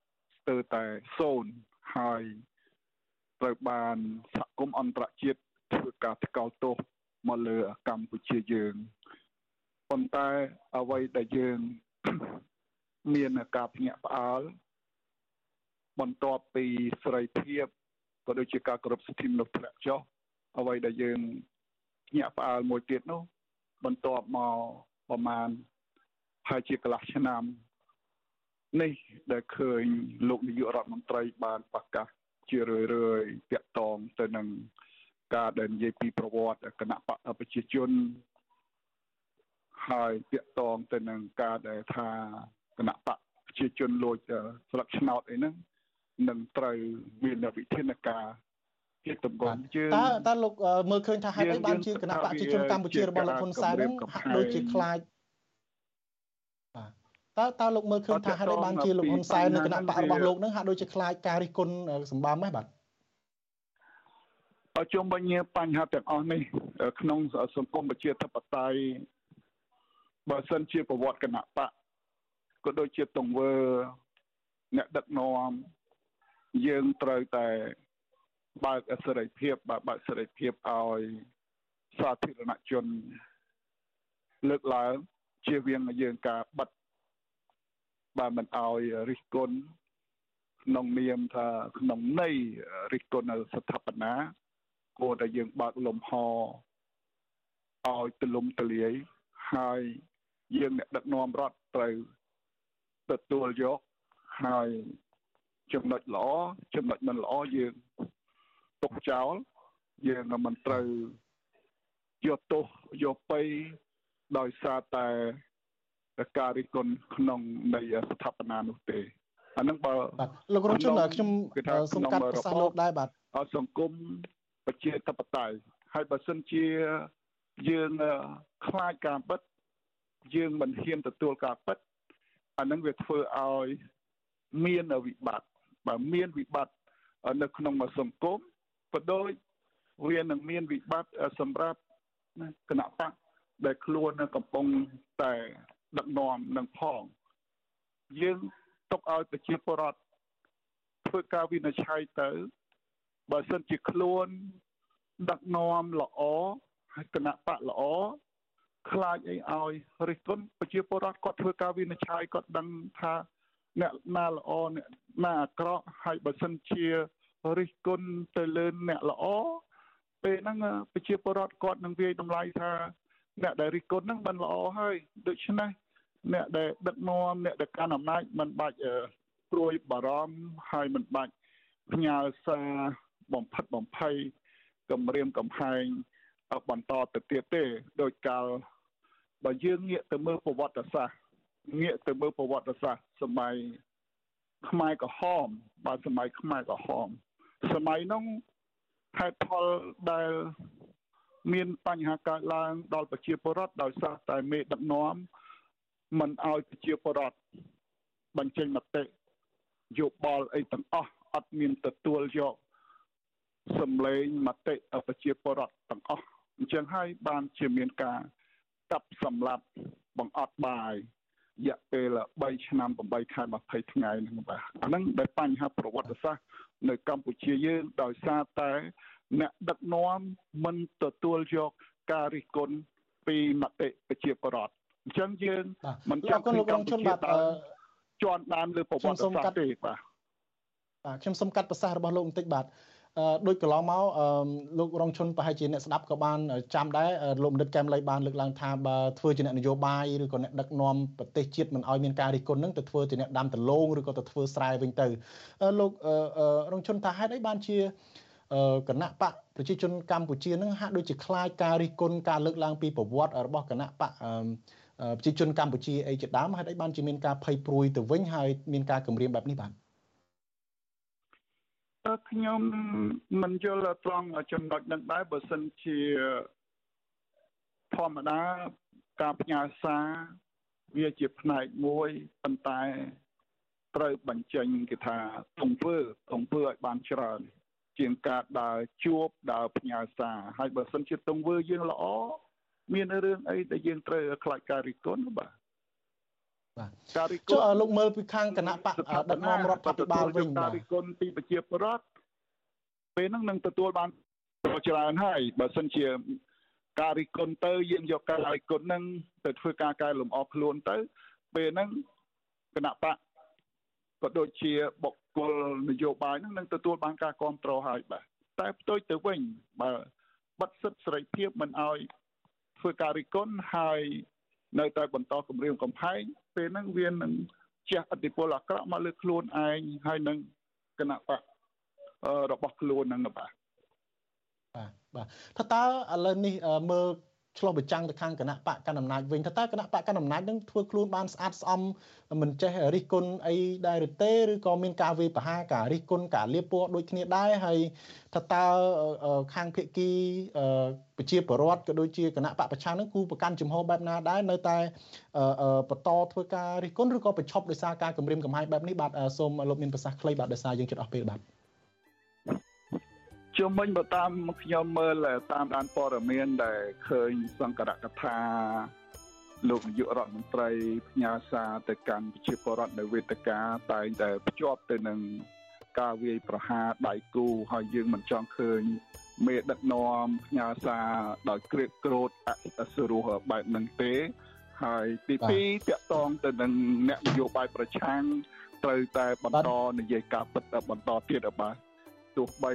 ស្ទើរតែសូន្យហើយត្រូវបានសហគមន៍អន្តរជាតិធ្វើការថ្កោលទោសមកលើកម្ពុជាយើងប៉ុន្តែអ្វីដែលយើងមានការភ្ញាក់ផ្អើលបន្ទាប់ពីសេរីភាពក៏ដូចជាការគោរពសិទ្ធិមនុស្សធ្លាក់ចុះអ្វីដែលយើងភ្ញាក់ផ្អើលមួយទៀតនោះបន្ទាប់មកប្រមាណហើយជាកន្លះឆ្នាំ នេះដែលឃើញលោកនាយករដ្ឋមន្ត្រីបានប្រកាសជារឿយរឿយតាក់ទងទៅនឹងការដែលនិយាយពីប្រវត្តិគណៈបកប្រជាជនហើយតាក់ទងទៅនឹងការដែលថាគណៈបកប្រជាជនលួចស្លឹកឆ្នោតអីហ្នឹងនឹងត្រូវមានវិធានការជាទម្ងន់ជើងតើតើលោកមើលឃើញថាហេតុអីបានជាគណៈបព្វជិជនកម្ពុជារបស់លោកហ៊ុនសែននឹងហាក់ដូចជាខ្លាចបាទ តើតើលោកមើលឃើញថាហេតុអីបានជាលោកហ៊ុនសែននៅគណៈបករបស់លោកនឹងហាក់ដូចជាខ្លាចការរិះគន់សម្បំហ្នឹងបាទអជុំវិញបញ្ហាទាំងអស់នេះក្នុងសង្គមប្រជាធិបតេយ្យបើសិនជាប្រវត្តិគណៈបកក៏ដូចជាទង្វើអ្នកដឹកនាំយើងត្រូវតែបើកសេរីភាពបើកសេរីភាពឲ្យសាធារណជនលើកឡើងជៀសវាងយើងការបិទ បើមិនឲ្យរិះគន់ក្នុងនាមថាក្នុងន័យរិះគន់នៅស្ថាបនាគួរតែយើងបើកលំហឲ្យទលំទលាយហើយយើងអ្នកដឹកនាំរដ្ឋត្រូវទទួលយកហើយចំណុចល្អចំណុចមិនល្អយើងទុកចោលយើងមិនត្រូវយកទោសយកបៃដោយសារតែ ការរិះគន់ក្នុងនៃស្ថាបនានោះទេអានឹងបើបាទលោករងជនខ្ញុំសូមកាត់ប្រសាសន៍លោកដែរបាទសង្គមប្រជាធិបតេយ្យហើយបើសិនជាយើងខ្លាចការបិទយើងមិនហ៊ានទទួលការពិតអានឹងវាធ្វើឲ្យមានវិបត្តិបើមានវិបត្តិនៅក្នុងសង្គមក៏ដូចវានឹងមានវិបត្តិសម្រាប់គណៈបកដែលខ្លួនកំពុងតែ ដឹកនាំនឹងផង យើងទុកឲ្យប្រជាពលរដ្ឋធ្វើការវិនិច្ឆ័យទៅ បើសិនជាខ្លួន ដឹកនាំល្អហើយគណៈបកល្អខ្លាចអីឲ្យរិះគន់ប្រជាពលរដ្ឋគាត់ធ្វើការវិនិច្ឆ័យគាត់ដឹងថាអ្នកណាល្អអ្នកណាអាក្រក់ហើយបើសិនជារិះគន់ទៅលើអ្នកល្អពេលហ្នឹងប្រជាពលរដ្ឋគាត់នឹងវាយតម្លៃថា អ្នកដែលរិះគន់ហ្នឹងមិនល្អហើយដូច្នេះអ្នកដែលដឹកនាំអ្នកដែលកាន់អំណាចមិនបាច់ព្រួយបារម្ភហើយមិនបាច់ផ្ញើសារបំផិតបំភ័យគម្រាមកំហែងបន្តទៅទៀតទេដោយកាលបើយើងងាកទៅមើលប្រវត្តិសាស្ត្រងាកទៅមើលប្រវត្តិសាស្ត្រសម័យខ្មែរក្រហមបាទសម័យខ្មែរក្រហមសម័យនោះហេតុផលដែល មានបញ្ហាកើតឡើងដល់ប្រជាពលរដ្ឋដោយសារតែមេដឹកនាំមិនឲ្យប្រជាពលរដ្ឋបញ្ចេញមតិយោបល់អីទាំងអស់អត់មានទទួលយកសម្លេងមតិប្រជាពលរដ្ឋទាំងអស់អញ្ចឹងហើយបានជាមានការកាប់សម្លាប់បង្អត់បាយរយៈពេល3ឆ្នាំ8ខែ20ថ្ងៃហ្នឹងបាទអាហ្នឹងដែលបញ្ហាប្រវត្តិសាស្ត្រនៅកម្ពុជាយើងដោយសារតែ អ្នកដឹកនាំមិនទទួលយកការរិះគន់ពីមតិប្រជាពលរដ្ឋអញ្ចឹងយើងមិនចាំពីកម្ពុជាបាទជាន់បានលើប្រវត្តិសាស្ត្រទេបាទបាទខ្ញុំសូមកាត់ប្រសាសន៍របស់លោកបន្តិចបាទដូចកន្លងមកលោករងឈុនប្រហែលជាអ្នកស្ដាប់ក៏បានចាំដែរលោកបណ្ឌិតកែមលីបានលើកឡើងថាបើធ្វើជាអ្នកនយោបាយឬក៏អ្នកដឹកនាំប្រទេសជាតិមិនឲ្យមានការរិះគន់នឹងទៅធ្វើជាអ្នកដាំដលងឬក៏ទៅធ្វើស្រែវិញទៅលោករងឈុនថាហេតុអីបានជា គណៈបកប្រជាជនកម្ពុជានឹងហាក់ដូចជាខ្លាចការរិះគន់ការលើកឡើងពីប្រវត្តិរបស់គណៈបកប្រជាជនកម្ពុជាអីជាដើមហេតុអីបានជាមានការភ័យព្រួយទៅវិញហើយមានការគម្រាមបែបនេះបាទខ្ញុំមិនយល់ត្រង់ចំណុចនឹងដែរបើសិនជាធម្មតាការផ្ញើសារវាជាផ្នែកមួយប៉ុន្តែត្រូវបញ្ចេញគេថាទង្វើទង្វើឲ្យបានច្រើន ជាងការដើរជួបដើរផ្ញើសារហើយបើសិនជាទង្វើយើងល្អមានរឿងអីដែលយើងត្រូវខ្លាចការរិះគន់បាទបាទការរិះគន់ចុះលោកមើលពីខាងគណៈបកដឹកនាំរដ្ឋាភិបាលវិញបាទការរិះគន់ពីប្រជាពលរដ្ឋពេលហ្នឹងនឹងទទួលបានច្រើនហើយបើសិនជាការរិះគន់ទៅយើងយកការរិះគន់ហ្នឹងទៅធ្វើការកែលម្អខ្លួនទៅពេលហ្នឹងគណៈបក ក៏ដូចជាបុគ្គលនយោបាយហ្នឹងនឹងទទួលបានការគ្រប់គ្រងហើយបាទតែផ្ទុយទៅវិញបើបិទសិទ្ធិសេរីភាពមិនអោយធ្វើការរិះគន់ហើយនៅតែបន្តគម្រាមកំហែងពេលហ្នឹងវានឹងជះឥទ្ធិពលអាក្រក់មកលើខ្លួនឯងហើយនឹងគណៈបករបស់ខ្លួនហ្នឹងបាទបាទបាទថាតើឥឡូវនេះមើល ឆ្លោះប្រចាំងទៅខាងគណៈបកកណ្ដាលអំណាចវិញថាតើគណៈបកកណ្ដាលអំណាចនឹងធ្វើខ្លួនបានស្អាតស្អំមិនចេះរិះគន់អីដែរឬទេឬក៏មានការវេបហាការរិះគន់ការលៀបពណ៌ដូចគ្នាដែរហើយថាតើខាងភៀកគីប្រជាពលរដ្ឋក៏ដូចជាគណៈបកប្រឆាំងនឹងគូប្រកាន់ចំហបែបណាដែរនៅតែបន្តធ្វើការរិះគន់ឬក៏ប្រឈប់ដោយសារការគម្រាមកំហែងបែបនេះបាទសូមលោកមានប្រសាសន៍ខ្លីបាទដោយសារយើងជិតអស់ពេលបាទ ជុំវិញបើតាមខ្ញុំមើលតាមដានព័ត៌មានដែលឃើញសង្កតកថាលោកនាយករដ្ឋមន្ត្រីផ្ញើសារទៅកាន់ប្រជាពលរដ្ឋនៅវេទិកាតែងតែភ្ជាប់ទៅនឹងការវាយប្រហារដៃគូហើយយើងមិនចង់ឃើញមេដឹកនាំផ្ញើសារដោយក្រៀតក្រោតអសរោះបែបហ្នឹងទេ ហើយទី2តកតងទៅនឹងអ្នកនយោបាយប្រឆាំងត្រូវតែបន្តនិយាយការពិតបន្តទៀតបាទ ទោះបី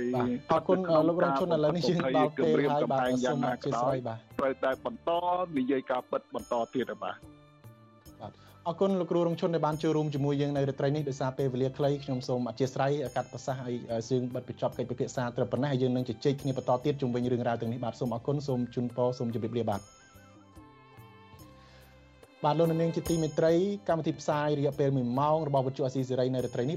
អរគុណលោករងជនឥឡូវនេះយើងដល់ពេលហើយបាទសូមអធិស្ឋានបាទត្រូវតែបន្តនិយាយការពិតបន្តទៀតបាទបាទអរគុណលោកគ្រូរងជនដែលបានចូលរួមជាមួយយើងនៅរាត្រីនេះដោយសារពេលវេលាខ្លីខ្ញុំសូមអធិស្ឋានកាត់ប្រសាសន៍ឲ្យសឿងបិទបញ្ចប់កិច្ចពិភាក្សាត្រឹមប៉ុណ្ណេះហើយយើងនឹងជជែកគ្នាបន្តទៀតជុំវិញរឿងរ៉ាវទាំងនេះបាទសូមអរគុណសូមជូនពរសូមជម្រាបលាបាទបាទលោកនាងជាទីមេត្រីកម្មវិធីផ្សាយរយៈពេល1ម៉ោងរបស់វិទ្យុអស៊ីសេរីនៅរាត្រីនេះ